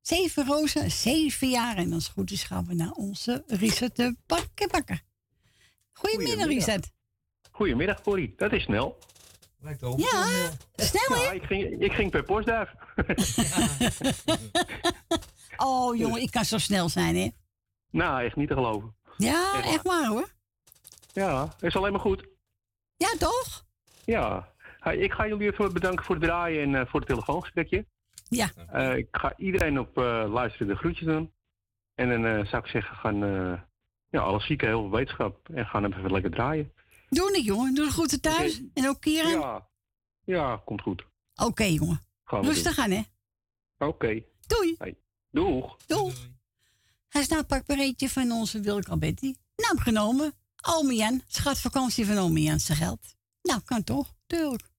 zeven rozen, zeven jaar. En als het goed is gaan we naar onze Richard de Bakkenbakker. Goedemiddag, Richard. Goedemiddag, Corrie. Dat is snel. Lijkt ook. Ja, snel Ja, hè? ik ging, ik ging per postduif. Oh jongen, ik kan zo snel zijn hè? nou, echt niet te geloven. Ja, Echt waar. echt waar hoor. Ja, is alleen maar goed. Ja, toch? Ja. Hey, ik ga jullie even bedanken voor het draaien en eh, voor het telefoongesprekje. Ja. Eh, ik ga iedereen op eh, luisteren de groetjes doen. En dan eh, zou ik zeggen, gaan eh ja, alle zieken heel veel wetenschap en gaan even lekker draaien. Doe niet jongen, doe de groeten thuis. En ook Kieran? Ja, ja, komt goed. Oké jongen. Gaan we Rustig aan hè? Oké. Doei. Hey. Doeg. Doeg. Hij is nou een pakpareetje van onze Wilke Alberti. Naam genomen. Ome Jan. Schat vakantie van ome Jan zijn geld. Nou, kan toch? Tuurlijk.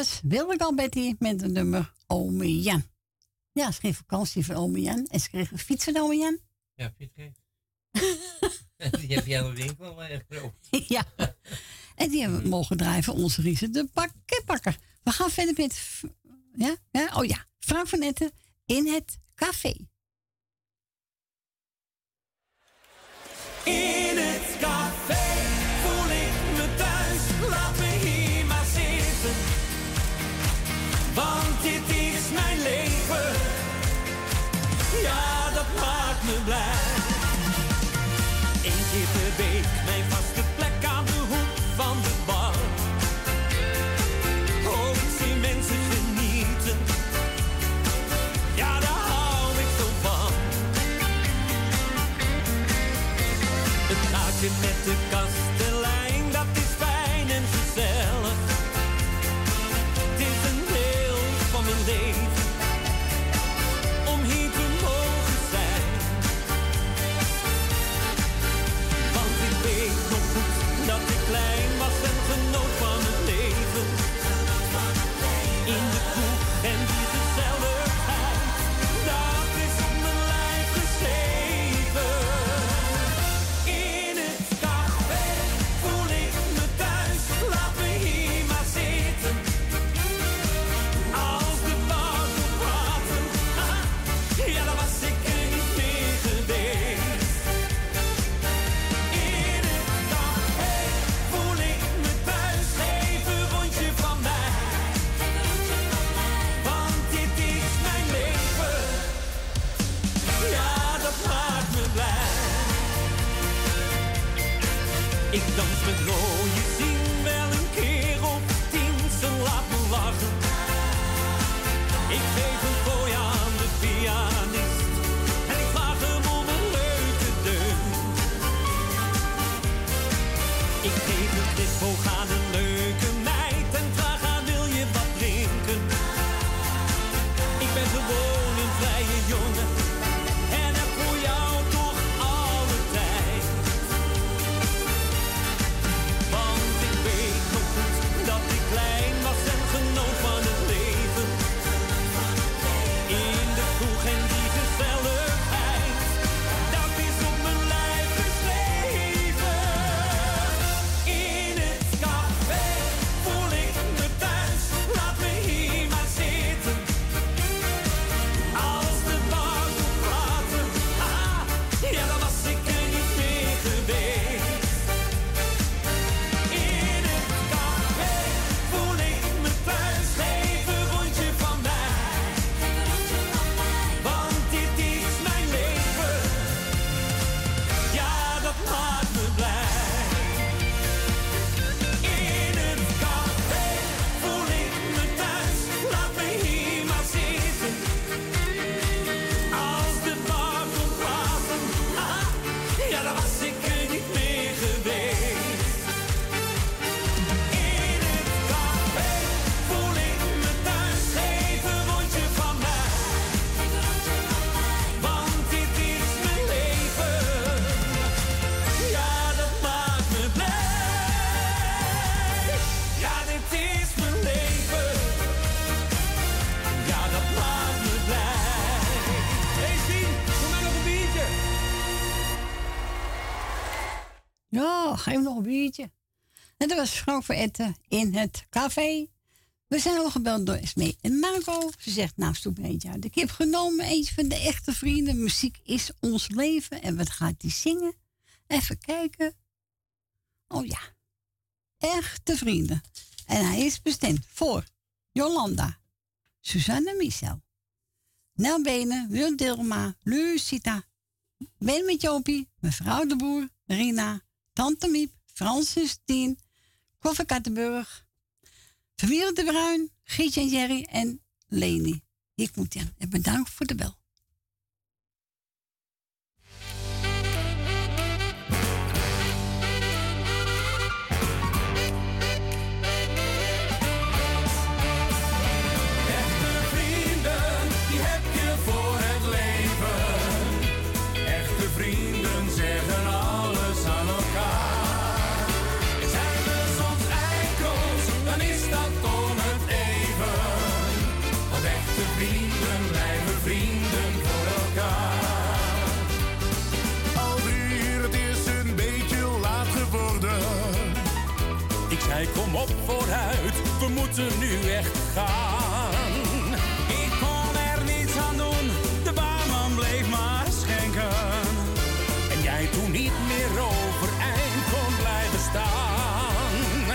was Wilde al Betty met het nummer Ome Jan. Ja, ze kreeg vakantie van ome Jan en ze kreeg een fiets van ome Ja, fiets Die heb jij aan de winkel eh, maar ja. En die hebben we mogen drijven. onze Riese de pakken. We gaan verder met... Ja? ja? Oh ja. Frank van Etten in het café. In geef nog een biertje. En dat was Frank voor Etten in het café. We zijn al gebeld door Esmee en Marco. Ze zegt, nou, stoep een. Ik heb genomen eentje van de echte vrienden. Muziek is ons leven. En wat gaat die zingen? Even kijken. Oh ja. Echte vrienden. En hij is bestemd voor Jolanda, Suzanne Michel, Nel Benen, Wil Dilma, Lucita, Ben met Jopie, mevrouw de Boer, Rina, Tante Miep, Francis Tien, Koffer Kattenburg, Familie de Bruin, Gietje en Jerry en Leni. Ik moet aan en bedankt voor de bel. Nu echt gaan. Ik kon er niets aan doen, de barman bleef maar schenken. En jij toen niet meer overeind kon blijven staan.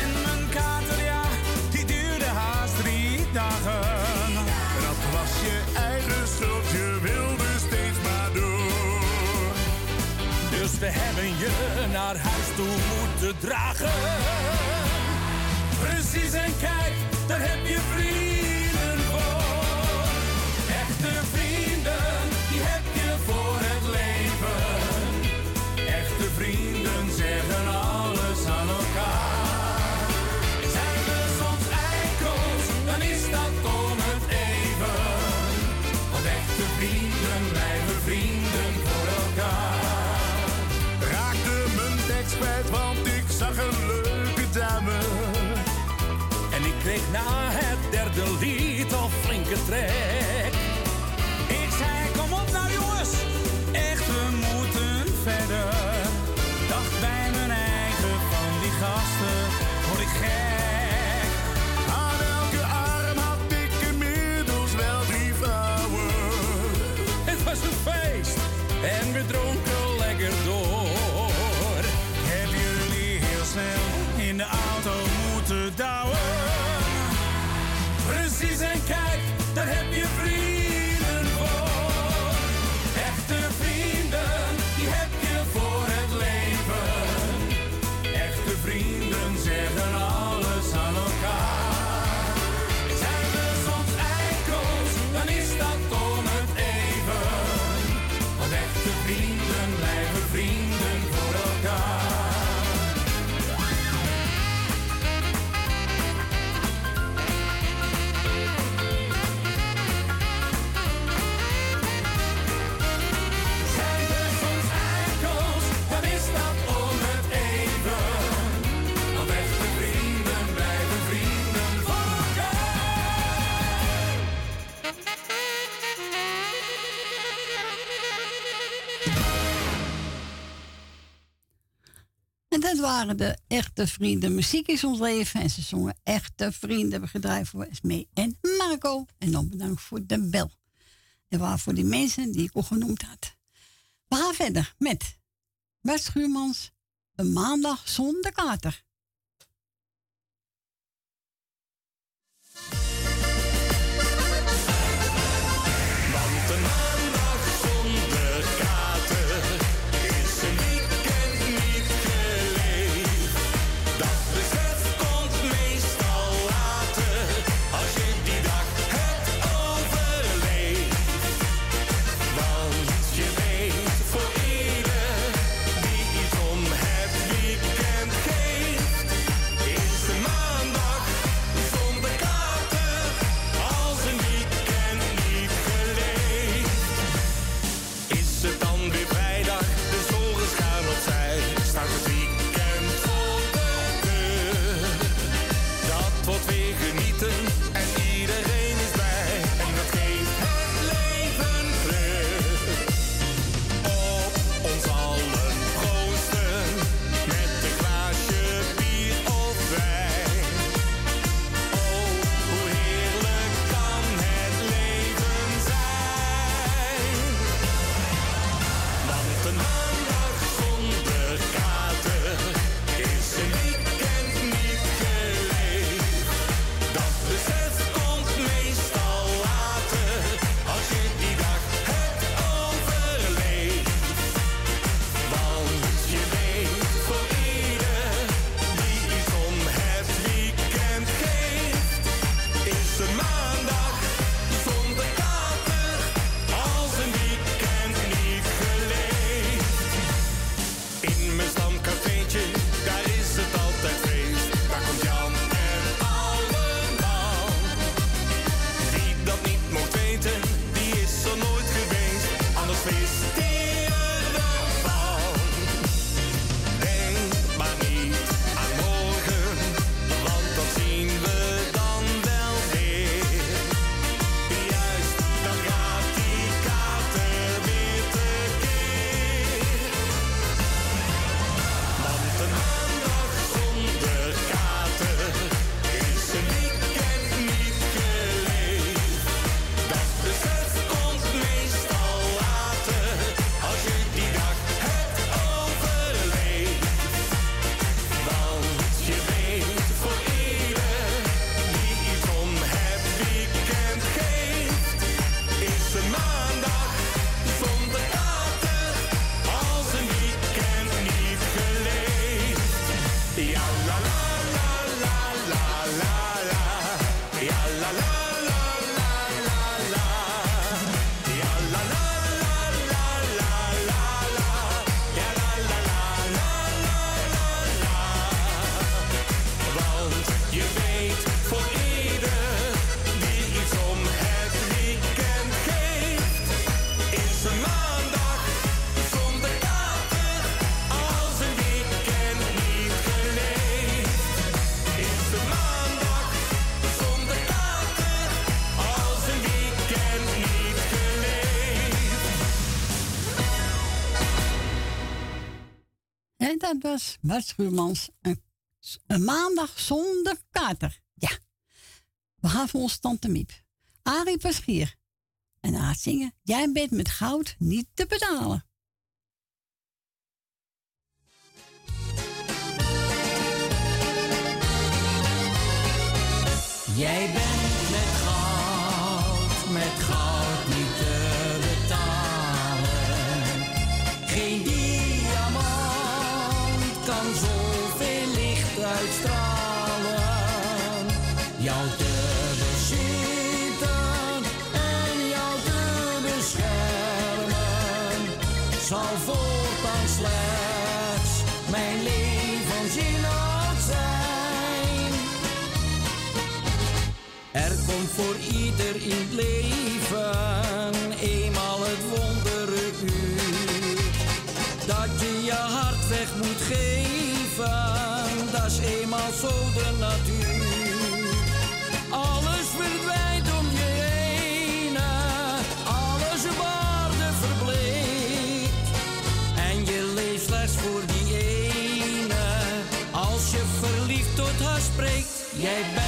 En mijn kater, ja, die duurde haast drie dagen. Dat was je eigen schuld, je wilde steeds maar door. Dus we hebben je naar huis toe moeten dragen. En kijk, daar heb je vrienden na het derde lied al flinke trek. Ik zei, kom op nou jongens, echt we moeten verder. Dacht bij mijn eigen van die gasten, word ik gek. Aan elke arm had ik inmiddels wel drie vrouwen. Het was een feest en we dronken waren de echte vrienden. Muziek is ons leven. En ze zongen echte vrienden. Hebben gedraaid voor Esmee en Marco. En dan bedankt voor de bel. En waar voor die mensen die ik al genoemd had. We gaan verder met Bert Schuurmans. Een maandag zonder kater. Was Bart Schuurmans. Een, maandag zonder kater. Ja. We gaan voor ons tante Miep. Arie Paschier. En het zingen. Jij bent met goud niet te betalen. Jij in het leven eenmaal het wondere uur. Dat je je hart weg moet geven, dat is eenmaal zo de natuur. Alles verdwijnt om je heen, alles op aarde verbleekt. En je leeft slechts voor die ene, als je verliefd tot haar spreekt. Jij bent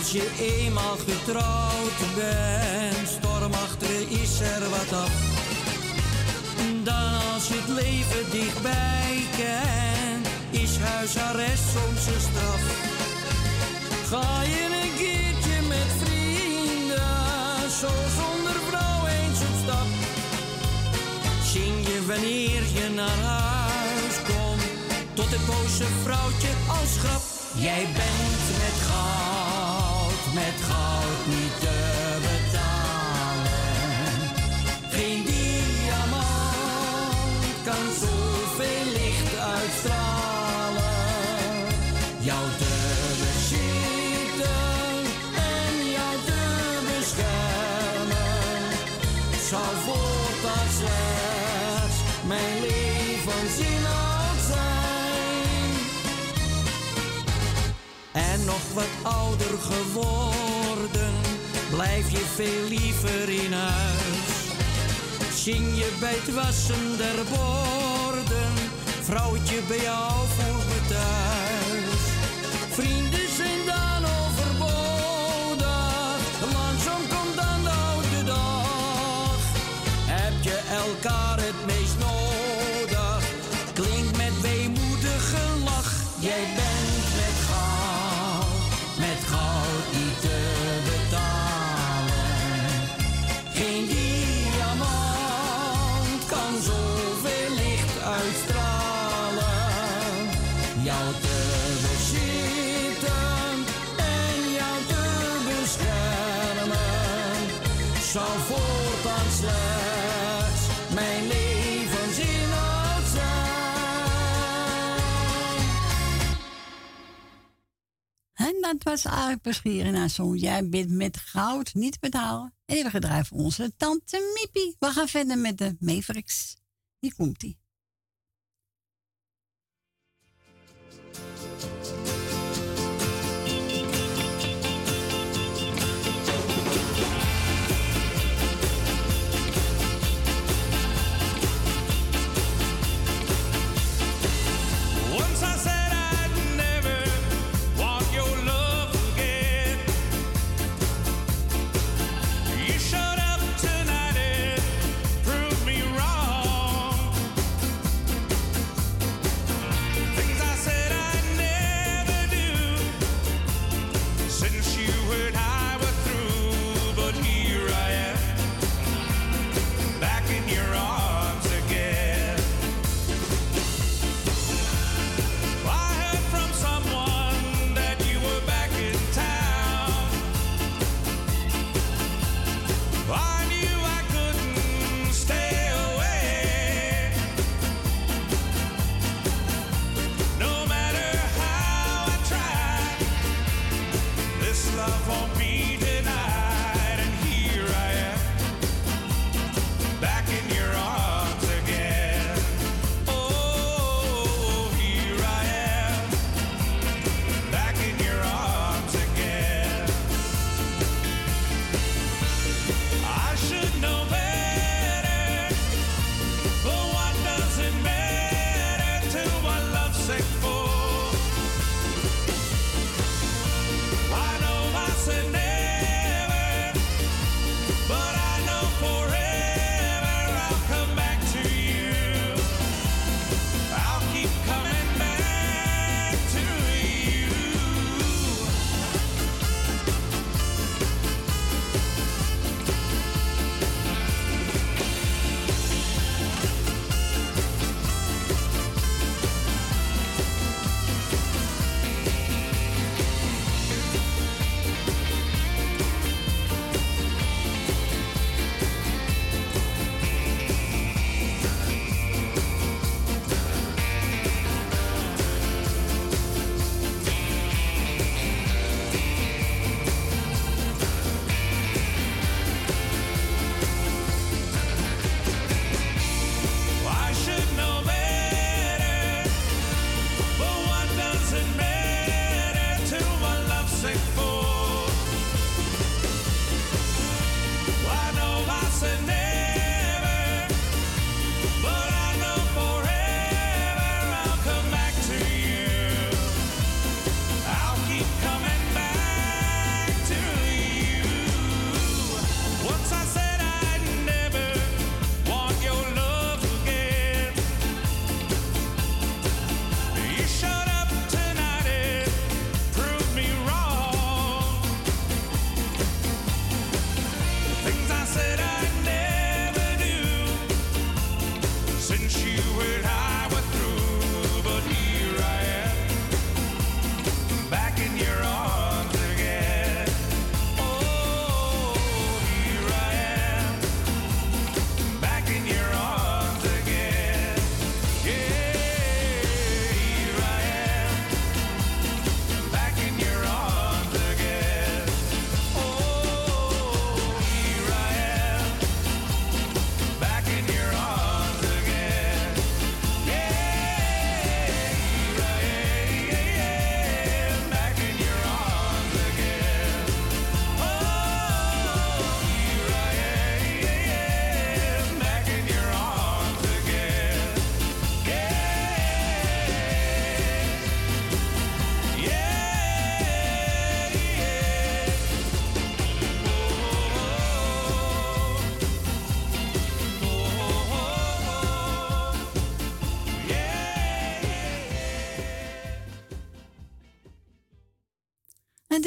als je eenmaal getrouwd bent, stormachtig is er wat af. Dan als je het leven dichtbij kent, is huisarrest soms een straf. Ga je een keertje met vrienden, zo zonder vrouw eens op stap. Zing je wanneer je naar huis komt, tot het boze vrouwtje als grap. Jij bent met goud, met goud niet te betalen. Geen diamant kan zoveel wat ouder geworden, blijf je veel liever in huis. Zing je bij het wassen der borden, vrouwtje bij jou voor me thuis. Vrienden dat was eigenlijk Peschieren naar zo'n Jij bent met goud niet betalen. En die hebben voor onze tante Mippie. We gaan verder met de Mavericks. Hier komt-ie.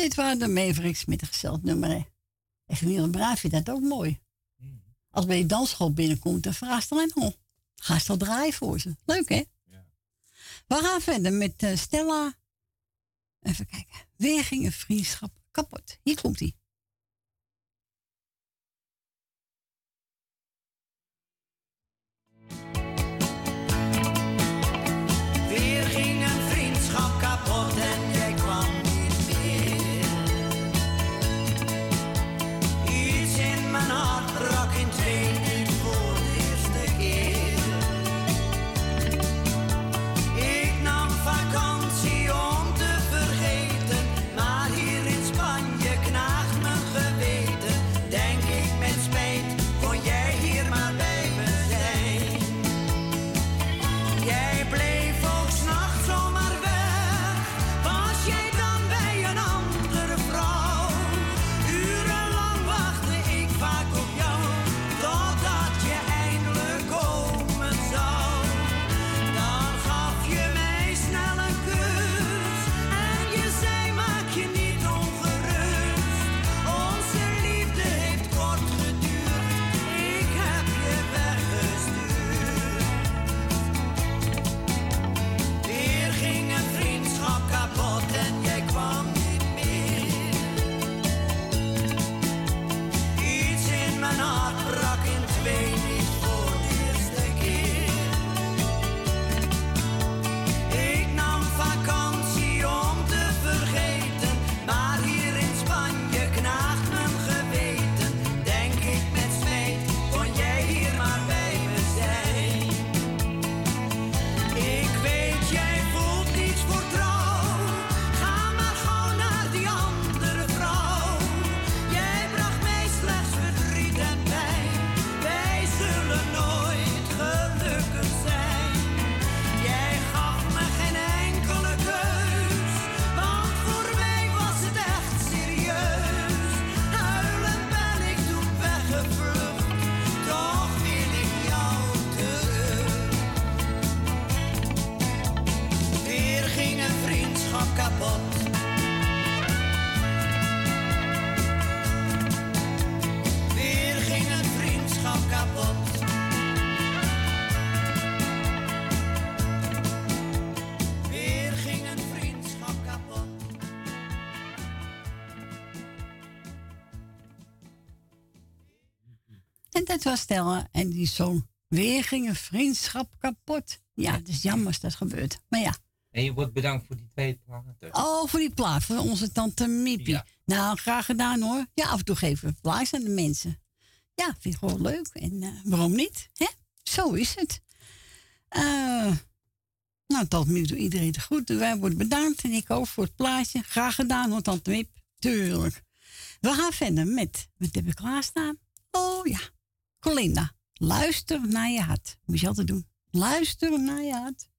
Dit waren de Mavericks met een gezellig nummer. hè. Echt Niel Braaf vindt dat ook mooi. Als bij je dansschool binnenkomt, dan vraagt ze alleen al. Ga ze al draaien voor ze. Leuk, hè? We gaan verder met eh, Stella. Even kijken. Weer ging een vriendschap kapot. Hier komt hij. Dat was Stella en die zoon. Weer ging een vriendschap kapot. Ja, het is jammer als dat gebeurt. Maar ja. En je wordt bedankt voor die twee platen. Oh, voor die plaat, voor onze tante Miepie. Nou, graag gedaan hoor. Ja, af en toe geven we plaats aan de mensen. Ja, vind ik gewoon leuk. En eh, waarom niet? Hè? Zo is het. Eh, nou, tot nu toe iedereen de groeten. Wij worden bedankt en ik ook voor het plaatje. Graag gedaan hoor, tante Miep. Tuurlijk. We gaan verder met, wat heb ik klaarstaan? Oh ja, Colinda. Luister naar je hart. Moet je altijd doen. Luister naar je hart.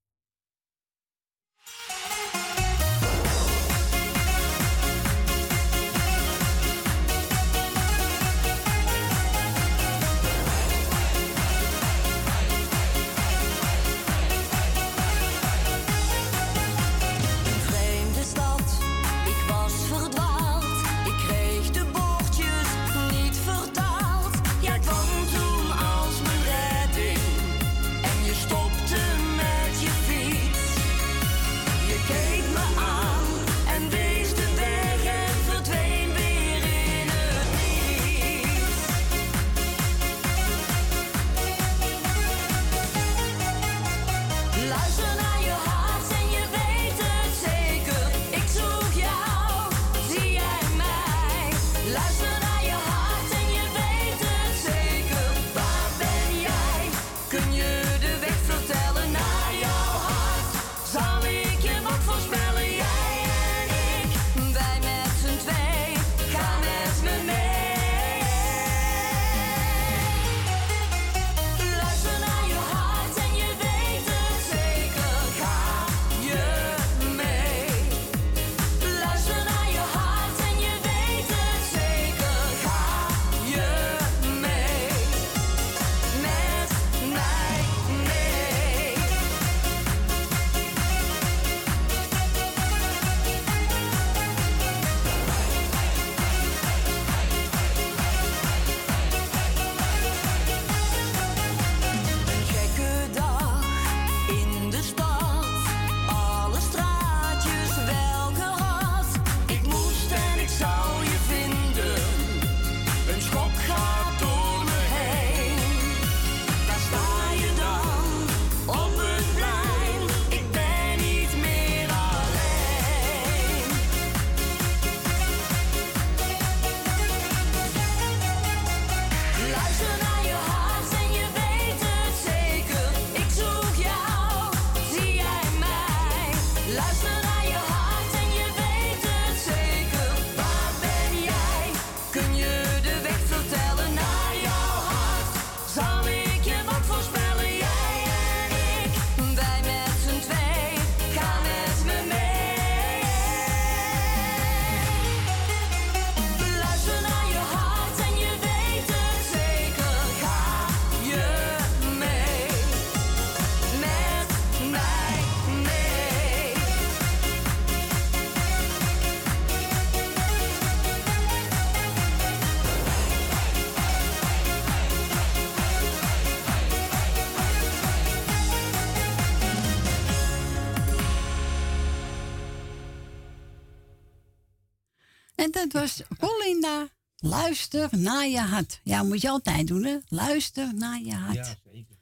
Was Colinda. Luister naar je hart. Ja, moet je altijd doen, hè? Luister naar je hart. Ja, zeker.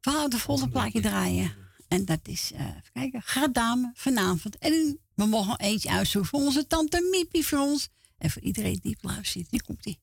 We de volle plaatje draaien. En dat is, eh even kijken, gaat dame vanavond. En we mogen eentje uitzoeken voor onze tante Miepie voor ons. En voor iedereen die op luistert. Die komt die.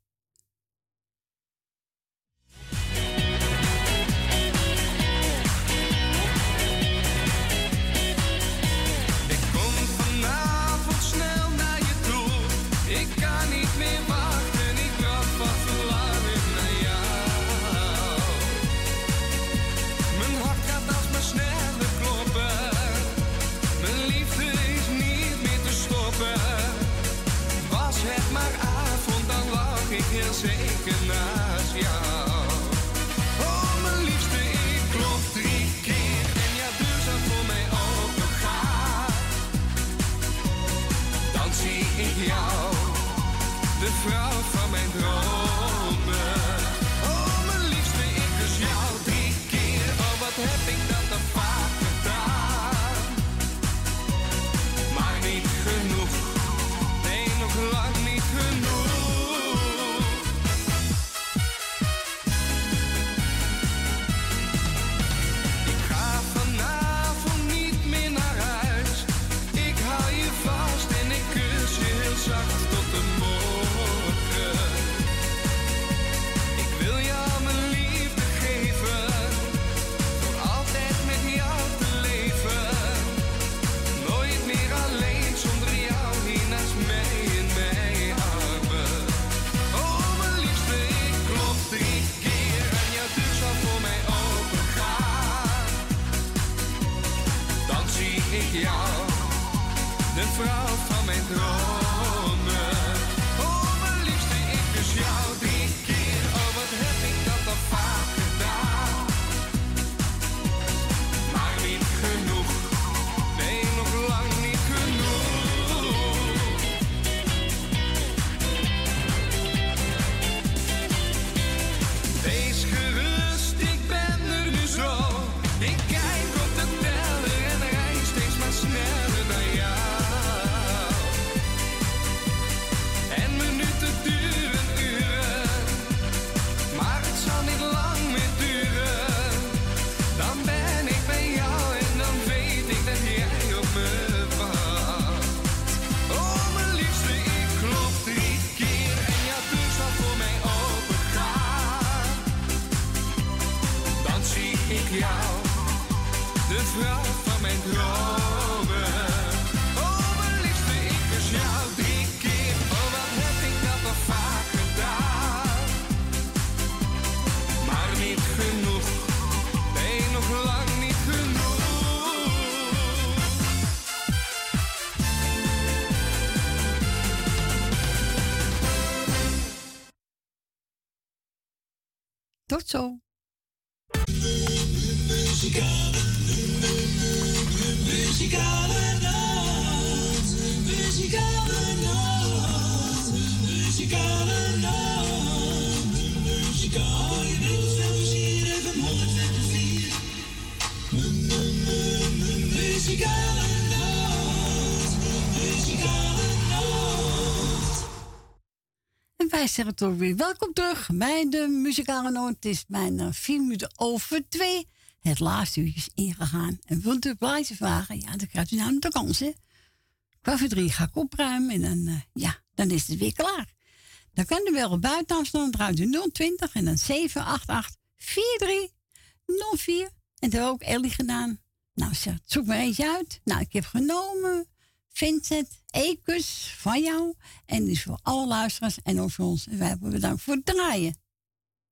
Wij zeggen toch weer welkom terug bij de muzikale noot. Het is bijna vier minuten over twee. Het laatste uurtje is ingegaan. En wilt u plaatje vragen? Ja, dan krijgt u nou de kans, hè. Kwart drie ga ik opruimen en dan, eh, ja, dan is het weer klaar. Dan kan u wel op buiten afstand, draait u 020 en dan 788 4304. En dat we ook Ellie gedaan. Nou, zeg, zoek maar eentje uit. Nou, ik heb genomen Vincent Ekus van jou. En dus voor alle luisteraars en ook voor ons. En wij hebben bedankt voor het draaien.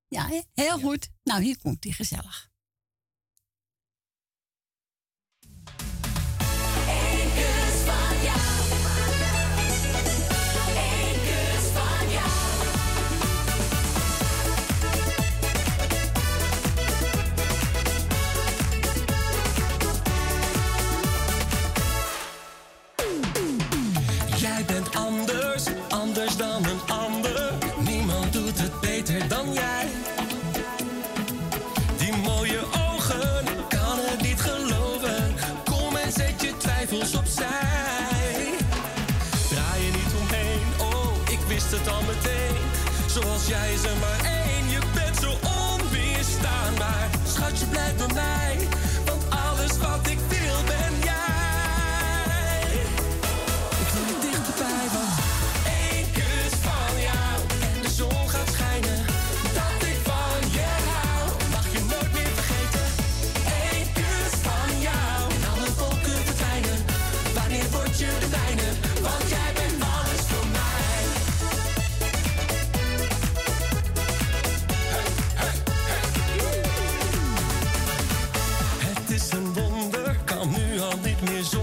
Ja, heel goed. Nou, hier komt hij gezellig. Nu al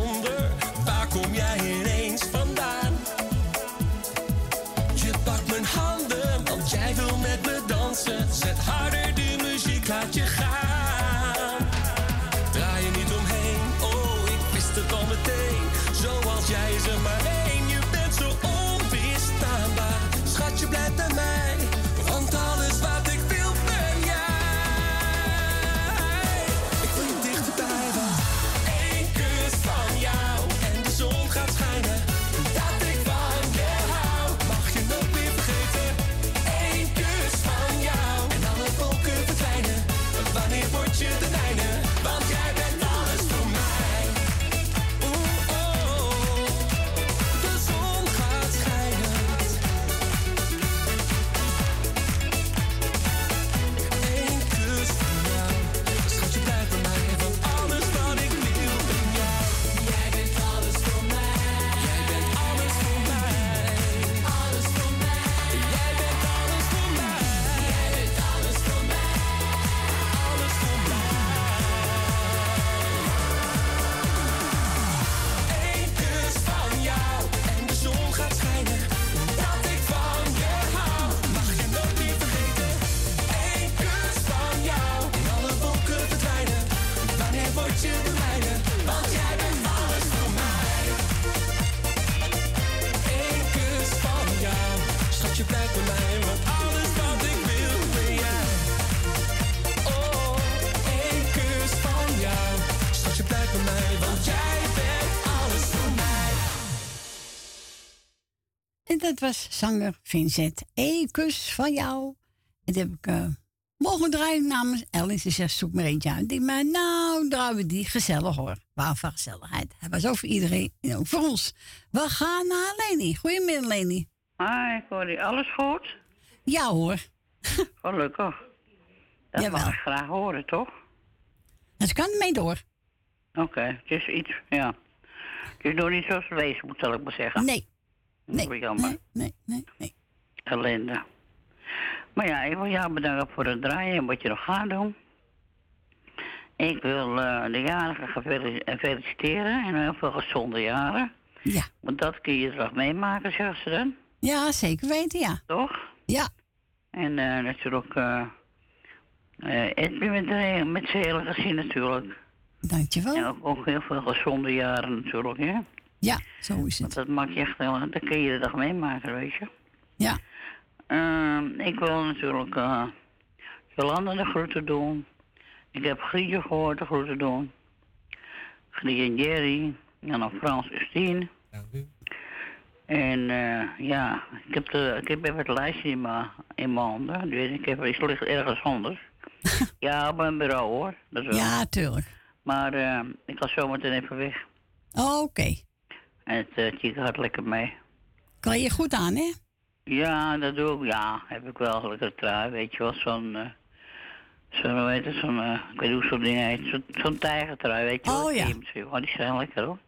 dat was zanger Vincent. Eén kus van jou. En dat heb ik eh, mogen draaien namens Ellen. Ze zegt, zoek maar eentje uit. Ik denk maar, nou, draaien we die. Gezellig hoor. Waar van gezelligheid. Hij was ook voor iedereen en ook voor ons. We gaan naar Leni. Goedemiddag, Leni. Hi, Corrie. Alles goed? Ja hoor. Gelukkig. Dat mag ik graag horen, toch? Het kan mee door. Oké, het is iets, ja. Het is nog niet zoals het wezen moet, zal ik maar zeggen. Nee. Nee. Jammer. Nee, nee, nee. Ellende. Maar ja, ik wil jou bedanken voor het draaien en wat je nog gaat doen. Ik wil eh, de jarigen eh, feliciteren en heel veel gezonde jaren. Ja. Want dat kun je toch meemaken, zegt ze dan. Ja, zeker weten, ja. Toch? Ja. En natuurlijk eh eh Edwin met, met zijn hele gezin natuurlijk. Dankjewel. En ook, ook heel veel gezonde jaren natuurlijk, hè? Ja, zo is het. Want dat maakt je echt heel... Dat kun je de dag meemaken, weet je. Ja. Ehm, ik wil natuurlijk eh Jolanda de groeten doen. Ik heb Grietje gehoord de groeten doen. Grietje en Jerry. En dan Frans Justine. En eh, ja, ik heb, de, ik heb even het lijstje in mijn, in mijn handen. Dus ik heb iets ligt ergens anders. ja, op mijn bureau hoor. Dat wel. Ja, tuurlijk. Maar eh, ik ga zo meteen even weg. Oh, Oké. En het uh, chique gaat lekker mee. Kan je goed aan, hè? Ja, dat doe ik. Ja, heb ik wel lekker trui, weet je wel. Zo'n, eh zo'n, heet het, zo'n, eh, ik weet niet hoe zo'n ding heet. Zo'n, zo'n tijgertrui, weet je wel. Oh, ja. Die, oh, die zijn lekker hoor.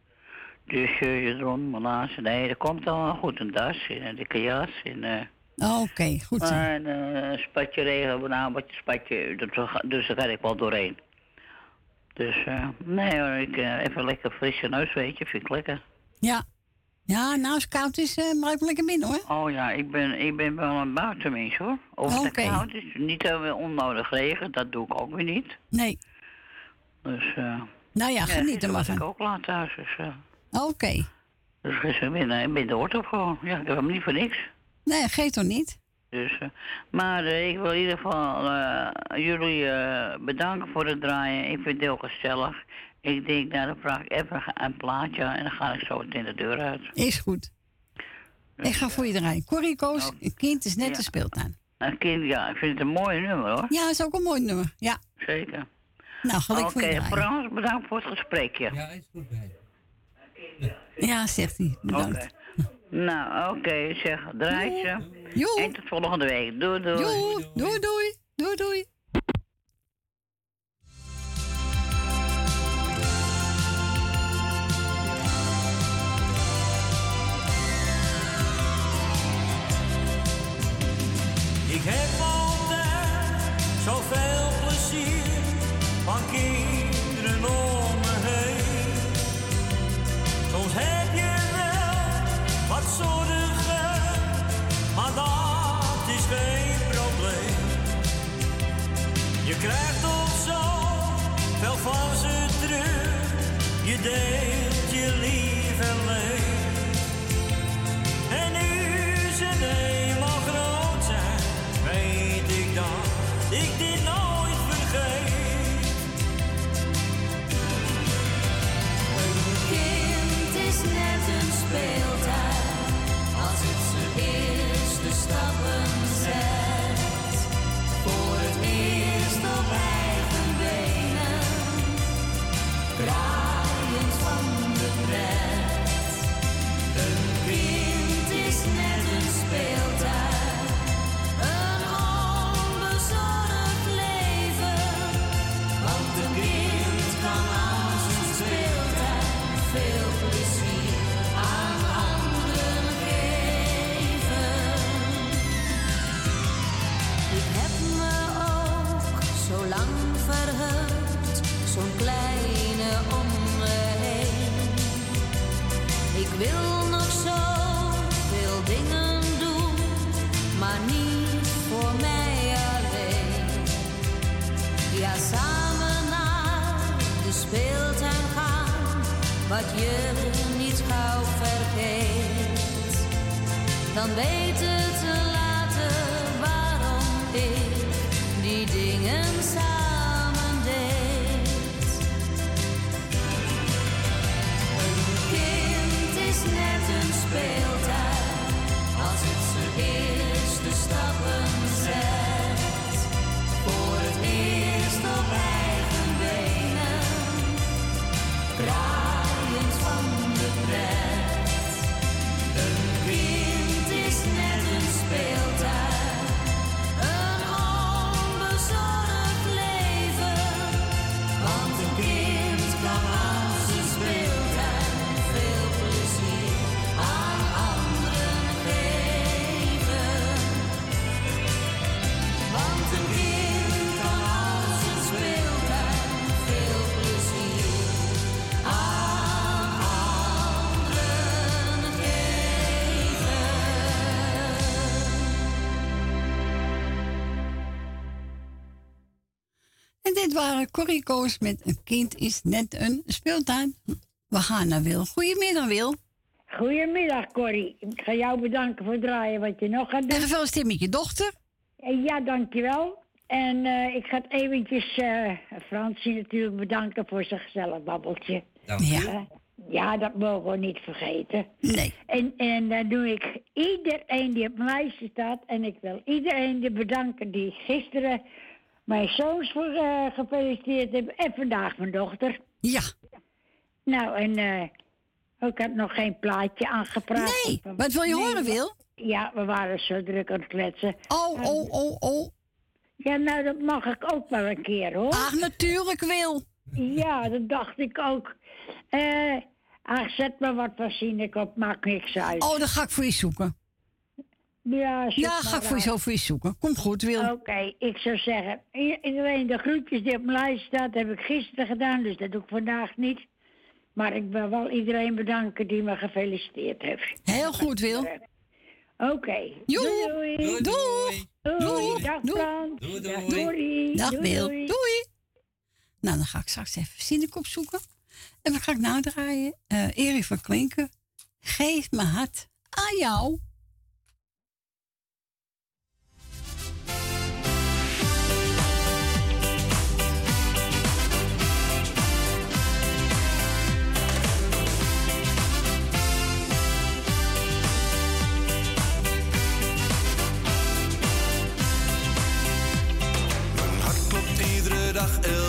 Dus shirtje erom, malazen. Nee, dat komt al goed. Een das, en een dikke jas. En, eh Oh, Oké, goed zo. en eh, een spatje regen, nou, wat je spatje, dat- dus daar ga ik wel doorheen. Dus, eh nee hoor, ik, eh, even lekker frisse neus, weet je, vind ik lekker. Ja. Ja, nou als het koud is, eh blijf lekker binnen, hoor. Oh ja, ik ben, ik ben wel een buitenmens hoor. Of het koud is, niet onnodig regen, dat doe ik ook weer niet. Nee. Dus, eh Nou ja, geniet er maar was ik van. ook laat thuis, dus, eh Oké. dus gisteren ik ben de auto gewoon. Ja, ik heb hem niet voor niks. Nee, geeft toch niet? Dus, eh, maar ik wil in ieder geval jullie bedanken voor het draaien. Ik vind het heel gezellig. Ik denk, nou dan vraag ik even een plaatje en dan ga ik zo meteen de deur uit. Is goed. Ik ga voor je draaien. Corrie Koos, het kind is net de speeltuin. Een kind, ja, ik vind het een mooi nummer hoor. Ja, is ook een mooi nummer. Ja. Zeker. Nou, gelijk Oké, voor je draaien. Frans, bedankt voor het gesprekje. Ja, is goed bij. Ja, zegt hij. Bedankt. Oké. Nou, oké, zeg, draai ze. Joe. En tot volgende week. Doei, doei. Doei, doei, doei. Doei, doei. Ja, samen naar de speeltuin gaan, wat je niet gauw vergeet. Dan weet het Dit waren Corrie Koos met Een kind is net een speeltuin. We gaan naar Wil. Goedemiddag, Wil. Goedemiddag, Corrie. Ik ga jou bedanken voor het draaien wat je nog gaat doen. En gefeliciteerd met je dochter. Eh, Ja, dankjewel. En eh, ik ga het eventjes uh, Fransie natuurlijk bedanken voor zijn gezellig babbeltje. Dank Ja. Eh, ja, dat mogen we niet vergeten. Nee. En, en dan doe ik iedereen die op mijn lijstje staat. En ik wil iedereen die bedanken die gisteren mijn zoons voor, eh, gefeliciteerd hebben. En vandaag mijn dochter. Ja. Nou, en eh, ik had nog geen plaatje aangepraat. Nee, wat wil je horen, Wil? Ja, we waren zo druk aan het kletsen. Oh, oh, oh, oh. Ja, nou, dat mag ik ook wel een keer, hoor. Ach, natuurlijk, Wil. Ja, dat dacht ik ook. Eh, ach, zet maar wat Sineke op, maakt niks uit. Oh, dan ga ik voor je zoeken. Ja, ga ik voor je uit. zo voor je zoeken. Kom goed, Wil. Oké, ik zou zeggen, iedereen de groetjes die op mijn lijst staat, heb ik gisteren gedaan, dus dat doe ik vandaag niet. Maar ik wil wel iedereen bedanken die me gefeliciteerd heeft. Heel goed, Wil. Oké. Doei, Doei. Doei. Doei. Dag Doei. Frans. Doei, Dag doei. Corrie. Dag, Doei, Wil. doei. Doei. Nou, dan ga ik straks even Sineke opzoeken. En dan ga ik nadraaien. Eh Erik van Klinken. Geef mijn hart aan jou. dag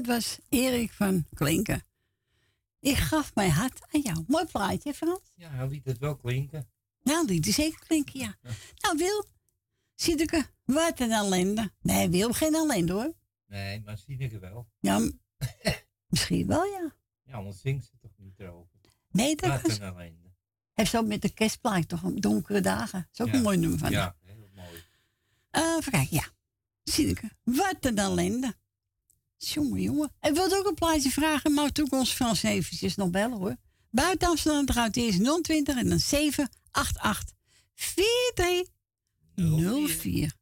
dat was Erik van Klinken. Ik gaf mijn hart aan jou. Mooi plaatje, Frans. Ja, hij liet het wel klinken. Nou, liet hij zeker klinken, ja. Nou, Wil, Siedeke, wat een ellende. Nee, Wil, geen ellende hoor. Nee, maar er wel. Ja, misschien wel, ja. Ja, anders zingt ze toch niet erover. Nee, dat Wat was... een ellende. Heb zo met de kerstplaat toch, donkere dagen. Dat is ook Ja. een mooi nummer van Ja, heel mooi. Eh, even kijken, ja. Siedeke, wat een ellende. Jongen, jongen. En wilt ook een plaatje vragen, maar toen ons Frans eventjes nog bellen hoor. Buiten Amsterdam draait eerst 020 en dan 788 4304.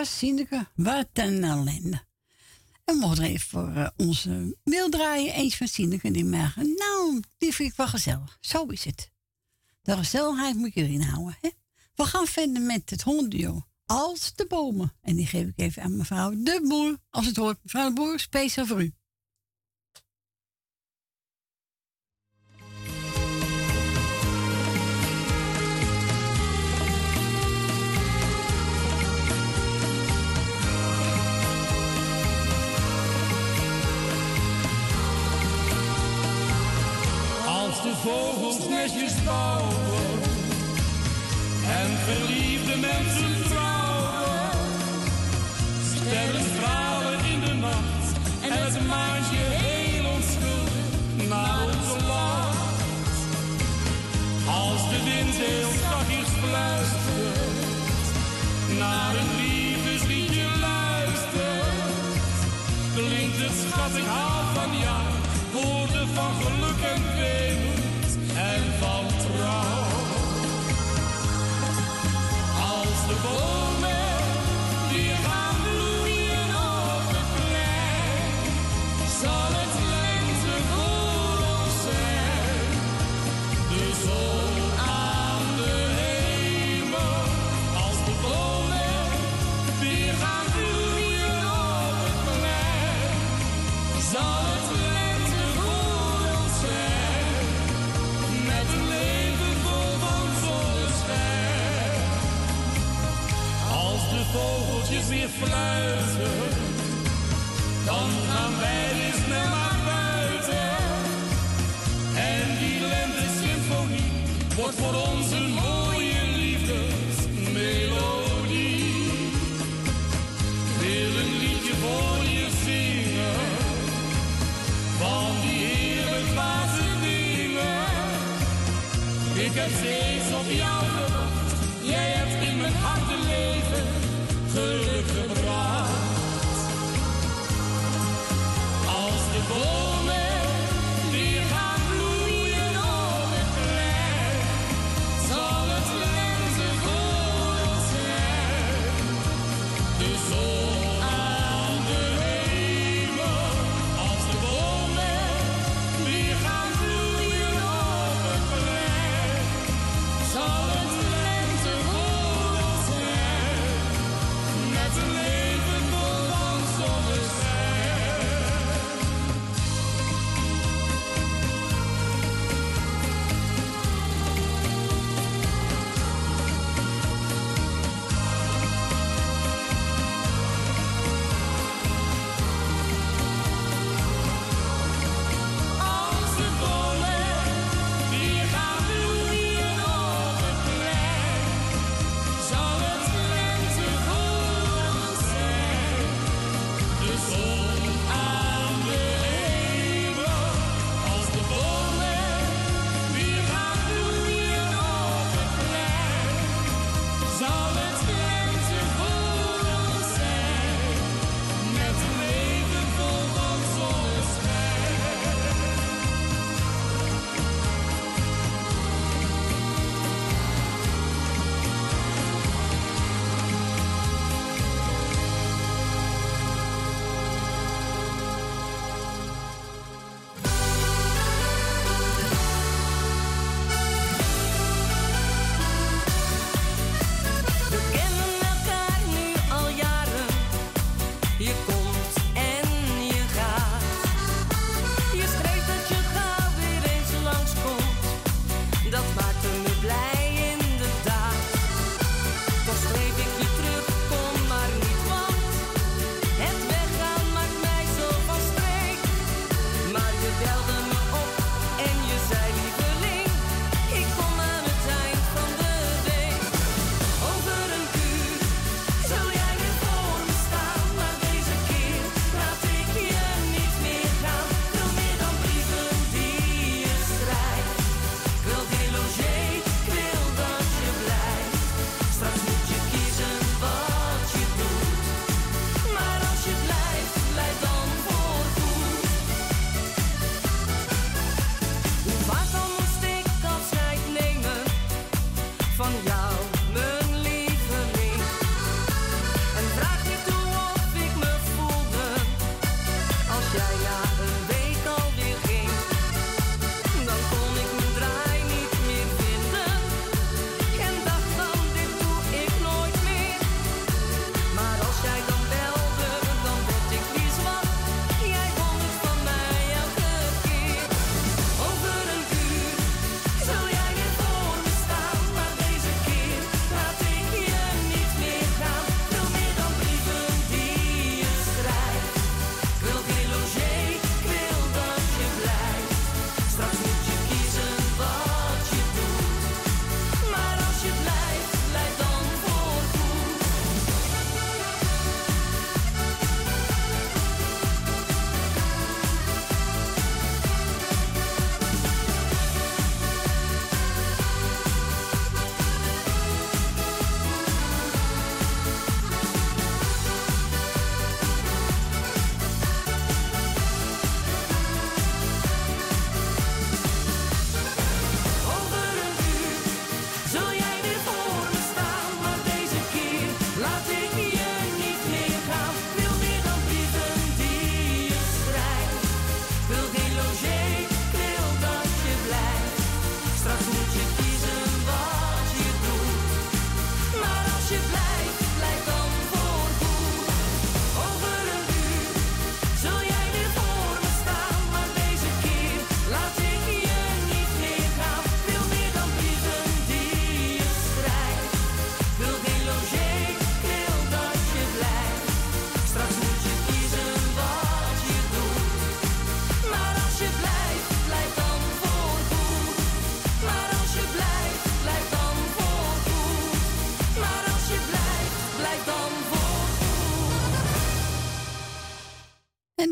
Was. Wat een ellende. En we mochten even voor eh, onze wil draaien. Eens van Sineke. Die merken, nou, die vind ik wel gezellig. Zo is het. De gezelligheid moet je erin houden. Hè? We gaan verder met het hondduo. Als de bomen. En die geef ik even aan mevrouw de Boer. Als het hoort, mevrouw de Boer, speciaal voor u. Oh.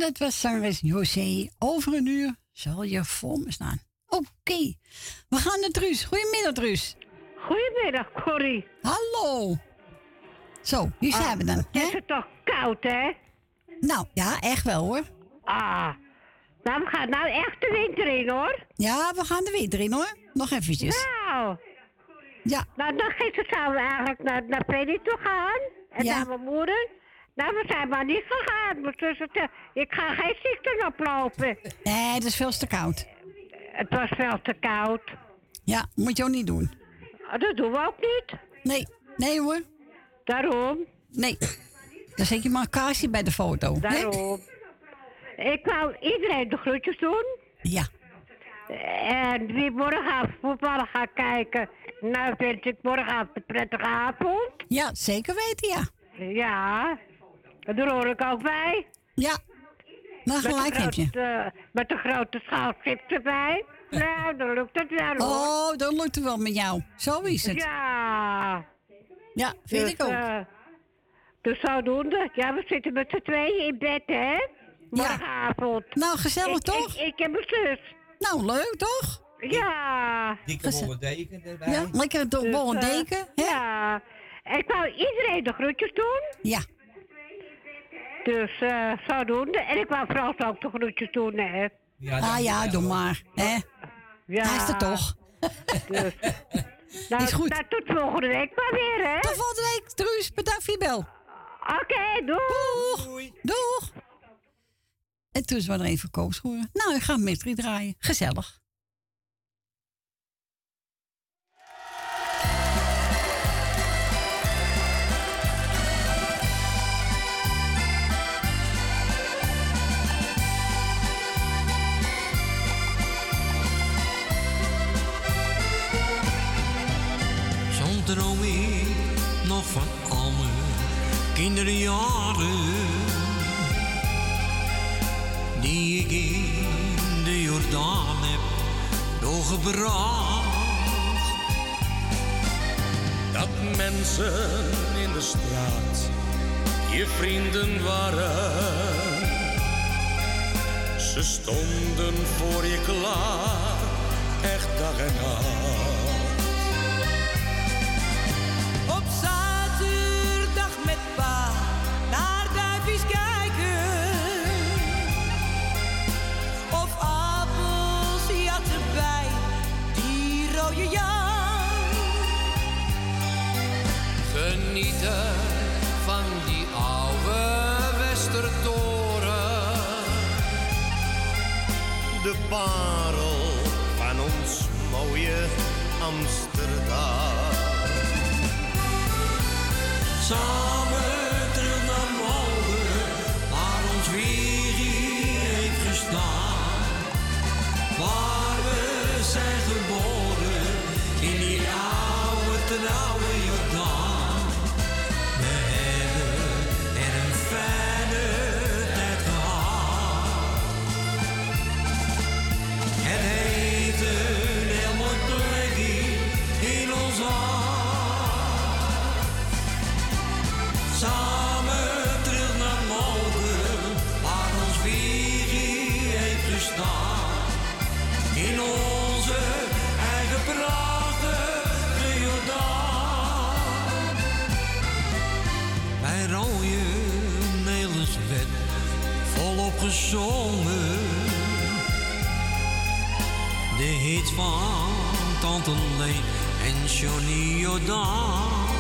Dat was zangeres José. Over een uur zal je voor me staan. Oké, we gaan naar Truus. Goedemiddag, Truus. Goedemiddag, Corrie. Hallo. Zo, hier zijn we dan. Het is het toch koud, hè? Nou, ja, echt wel hoor. Ah, nou, we gaan nou echt de winter in, hoor. Ja, we gaan de winter in hoor. Nog eventjes. Nou. Ja. Nou, dan gisteren zouden we eigenlijk naar, naar Freddy toe gaan. En Ja. naar mijn moeder. Nou, we zijn maar niet gegaan. Te- ik ga geen ziekten oplopen. Nee, het is veel te koud. Het was veel te koud. Ja, moet je ook niet doen. Ah, Dat doen we ook niet. Nee, nee hoor. Daarom? Nee. Dan zet je maar een kaarsje bij de foto. hè? Daarom. Ik wou iedereen de groetjes doen. Ja. En wie morgenavond voetballen gaat kijken, nou vind ik morgenavond een prettige avond. Ja, zeker weten, ja. Ja, daar hoor ik ook bij. Ja, nou Met gelijk de heb je. grote- Met een grote schaal chips erbij. Nou, dan lukt het wel hoor. Oh, dat lukt het wel met jou. Zo is het. Ja. Ja, vind Dus, ik ook. eh, dus zodoende. Ja, we zitten met z'n tweeën in bed, hè? Morgenavond. Nou, gezellig Ik- toch? Ik, ik heb een zus. Nou, leuk toch? Ja. Dikke wollen deken erbij. Ja, lekker door Dus, eh, deken. hè? Ja. Ik wou iedereen de groetjes doen. Ja. Dus eh zodoende. En ik wou Frans ook de groetjes doen, hè. ah ja, doe maar. Hè? Ja. Hij is er toch. Dus. Nou, Is goed. Nou, tot volgende week maar weer, hè. Tot volgende week, Truus. Bedankt voor je bel. Oké, doeg. Doeg. Doeg. En toen was er even koopschoenen. Nou, ik ga mystery draaien. Gezellig. Droom ik nog van al mijn kinderjaren. Die ik in de Jordaan heb doorgebracht. Dat mensen in de straat je vrienden waren. Ze stonden voor je klaar, echt dag en nacht. Parel van ons mooie Amsterdam. Samen terug naar Mogen, waar ons Wiggy heeft gestaan. Waar we zijn geboren, in die oude trouwe. Gezongen. De hits van Tante Leen en Johnny Jordaan.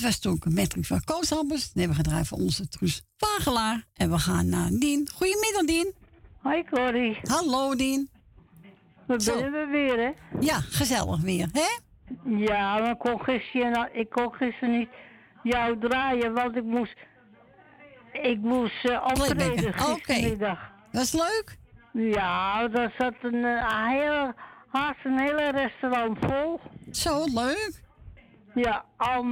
Dat was toen een metric van Koos Albers. Die hebben we gedraaid voor onze Truus Vagelaar. En we gaan naar Dien. Goedemiddag, Dien. Hoi, Corrie. Hallo, Dien. We binnen we weer, hè? Ja, gezellig weer, hè? Ja, maar ik kon gisteren, ik kon gisteren niet jou draaien, want ik moest, ik moest uh, optreden gistermiddag. Dat is leuk. Ja, daar zat een, eh, heel, haast een hele restaurant vol. Zo, leuk. Ja, al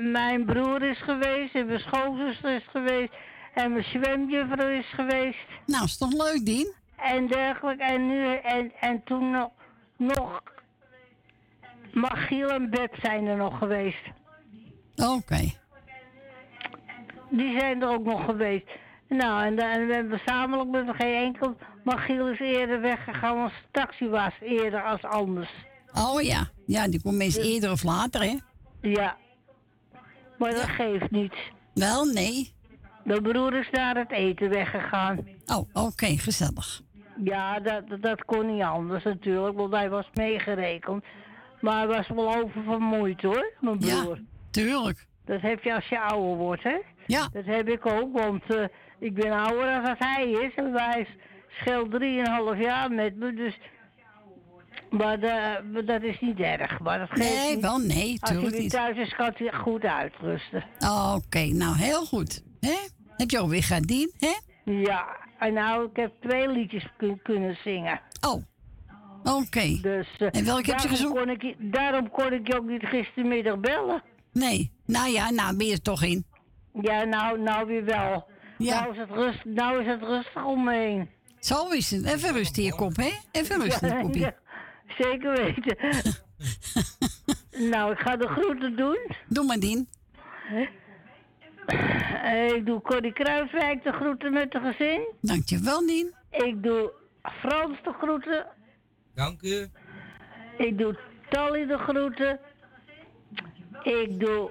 mijn broer is geweest, en mijn schoonzuster is geweest, en mijn zwemjuffrouw is geweest. Nou, is toch leuk, Dien? En dergelijke, en nu, en, en toen nog, nog Magiel en Beb zijn er nog geweest. Oké. Die zijn er ook nog geweest. Nou, en, dan- en we hebben gezamenlijk met geen enkel... Magiel is eerder weggegaan, want zijn taxi was eerder als anders. Oh ja. Ja, die komt meestal eerder of later, hè? Ja. Maar dat geeft niet. Wel, nee. De broer is naar het eten weggegaan. Oh, oké, gezellig. Ja, dat, dat- kon niet anders natuurlijk, want hij was meegerekend. Maar hij was wel oververmoeid hoor, mijn Ja, broer. tuurlijk. Dat heb je als je ouder wordt, hè? Ja. Dat heb ik ook, want eh, ik ben ouder dan hij is. En hij scheelt drieënhalf jaar met me, dus... Maar maar dat is niet erg, maar dat geeft Nee, niet. wel nee, Als hij tuurlijk weer niet. thuis is, kan hij goed uitrusten. Oké, nou heel goed. Hè? Heb je ook weer gaan Dien, hè? Ja, en nou, ik heb twee liedjes kun- kunnen zingen. Oh, oké. Dus, eh, En welke heb je gezongen? Ik, daarom kon ik je ook niet gistermiddag bellen. Nee. Nou ja, nou ben je er toch in. Ja, nou, nou weer wel. Ja. Nou, is het rust, nou is het rustig om me heen. Zo is het. Even rust in je kop, hè? Even rust in je Ja, kopie. zeker weten. nou, ik ga de groeten doen. Doe maar, Dien. Eh, Ik doe Corrie Kruiswijk de groeten met de gezin. Dankjewel, Dien. Ik doe Frans de groeten. Dank u. Ik doe Tally de groeten. Ik doe...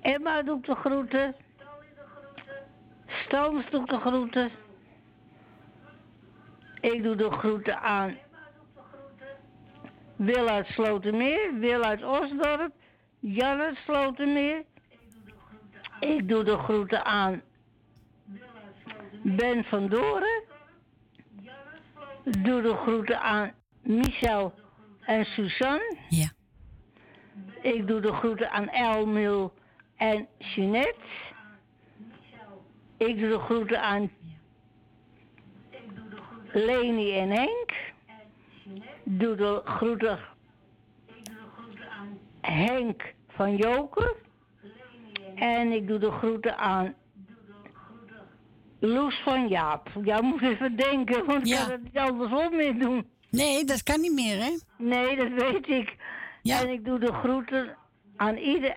Emma doet de groeten. Stans doet de groeten. Ik doe de groeten aan Wil uit Slotermeer, Wil uit Osdorp, Jan uit Slotermeer. Ik doe de groeten aan Ben van Doren. Doe de groeten aan Michel en Suzanne. Ja. Ik doe de groeten aan Elmil en Jeanette. Ik doe de groeten aan Leni en Henk. Doe de groeten Henk van Joker. En ik doe de groeten aan Loes van Jaap. Ja, moet even denken, want ik Ja. kan het niet andersom meer doen. Nee, dat kan niet meer, hè? Nee, dat weet ik. En ik doe de groeten aan ieder...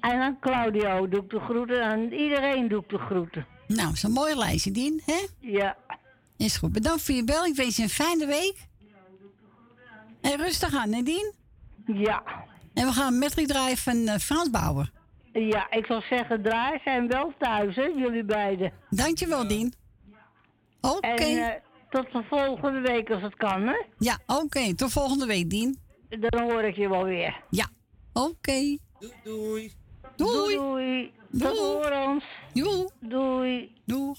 En aan Claudio doe ik de groeten. Aan iedereen doe ik de groeten. Nou, zo'n mooi lijstje, Dien, hè? Ja. Is goed. Bedankt voor je bel. Ik wens je een fijne week. En rustig aan, Dien? Ja. En we gaan met draaien van eh, Frans Bauer. Ja, ik zou zeggen, draai zijn wel thuis, hè, jullie beiden. Dankjewel, Dien. Oké. En eh, tot de volgende week als het kan, hè? Ja, oké. Tot volgende week, Dien. Dan hoor ik je wel weer. Ja. Oké. Doei, doei. Doei. Doei. Tot horens. Doei. Doei. Doeg.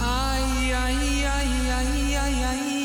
Ai, ai, ai, ai, ai, ai, ai.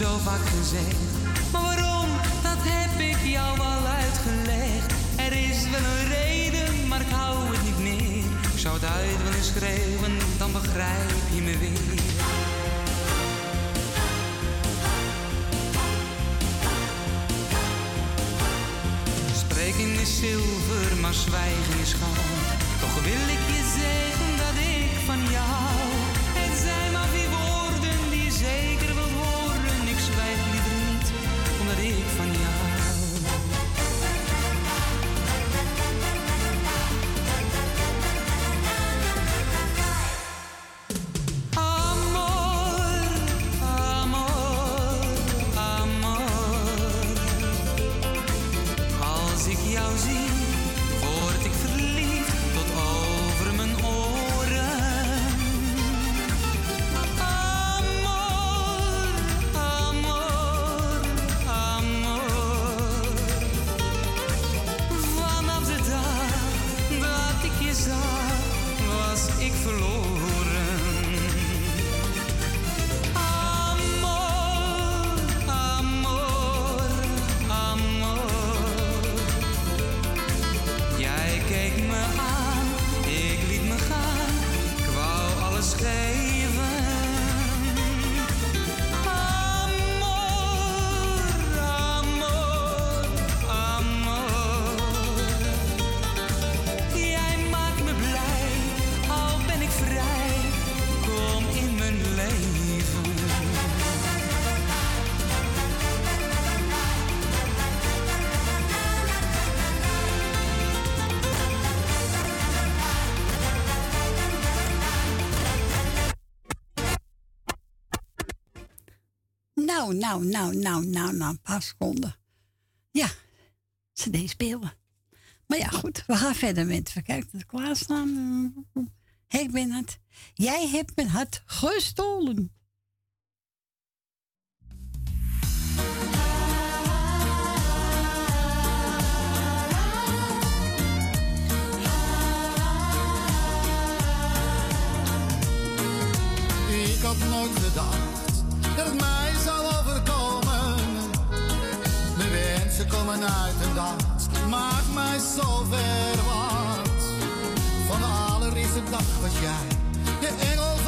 zo vaak gezegd. nou, nou, nou, nou, nou, een paar seconden. Ja, ze deed spelen. Maar ja, goed, we gaan verder met. We kijken naar klaarstaan. Eh, ik ben het. Jij hebt mijn hart gestolen. Ik had nooit gedacht Vanuit uit een dag maakt mij zo verwaard. Van de allereerste dag was jij de engel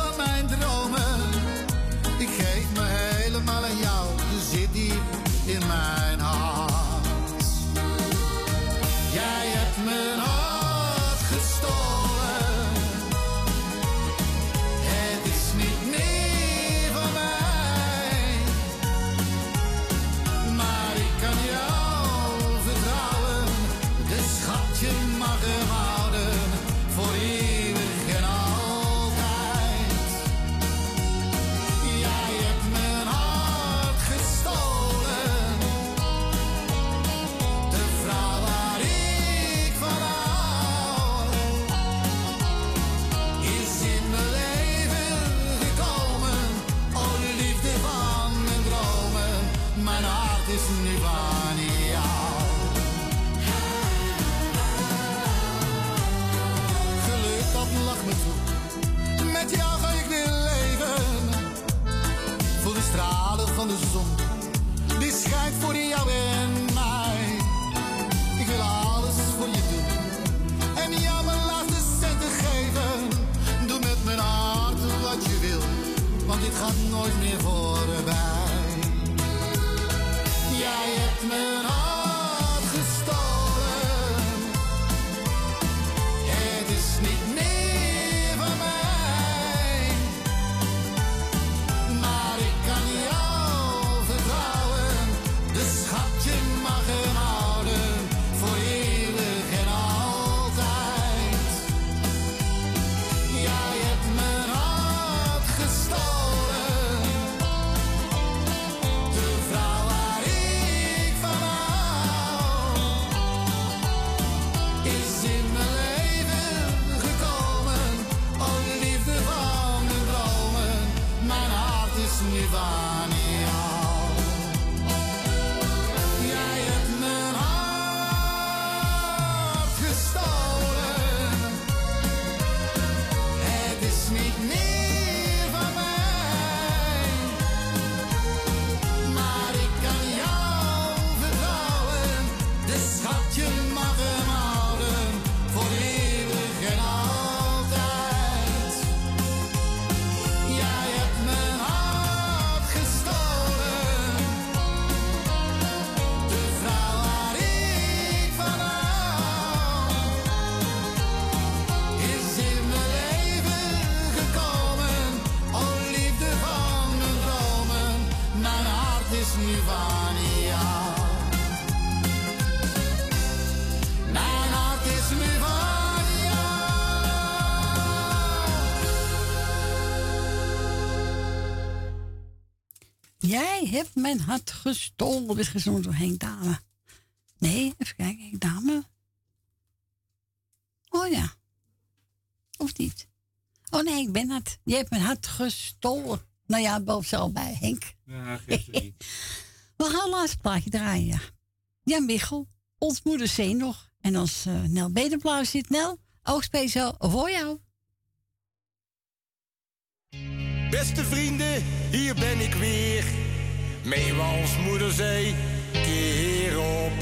Je hebt mijn hart gestolen. is gezongen door Henk Dame. Nee, even kijken. Henk Dame. Oh ja. Of niet? Oh nee, ik ben het. Je hebt mijn hart gestolen. Nou ja, boven ze al bij, Henk. Ja, niet. We gaan laatste plaatje draaien, ja. Michel. Ons moeder zee nog. En als uh, Nel Bedenblauw zit, Nel, ook speciaal voor jou. Beste vrienden, hier ben ik weer. Meeuwen als moeder zei, keer op.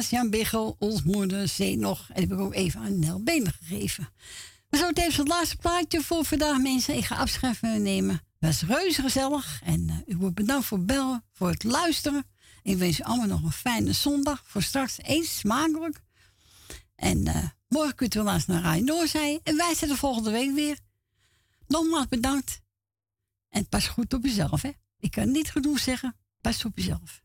was Jan Biggel, ons moeder, zee nog. En heb ik ook even aan Nel Benen gegeven. Maar zo tevens het laatste plaatje voor vandaag, mensen. Ik ga afscheid nemen. Het was reuze gezellig. En eh, u wordt bedankt voor het bellen, voor het luisteren. Ik wens u allemaal nog een fijne zondag. Voor straks eet smakelijk. En eh, morgen kunt u eens naar Rijn Noorzij. En wij zijn er volgende week weer. Nogmaals bedankt. En pas goed op jezelf, hè. Ik kan niet genoeg zeggen. Pas op jezelf.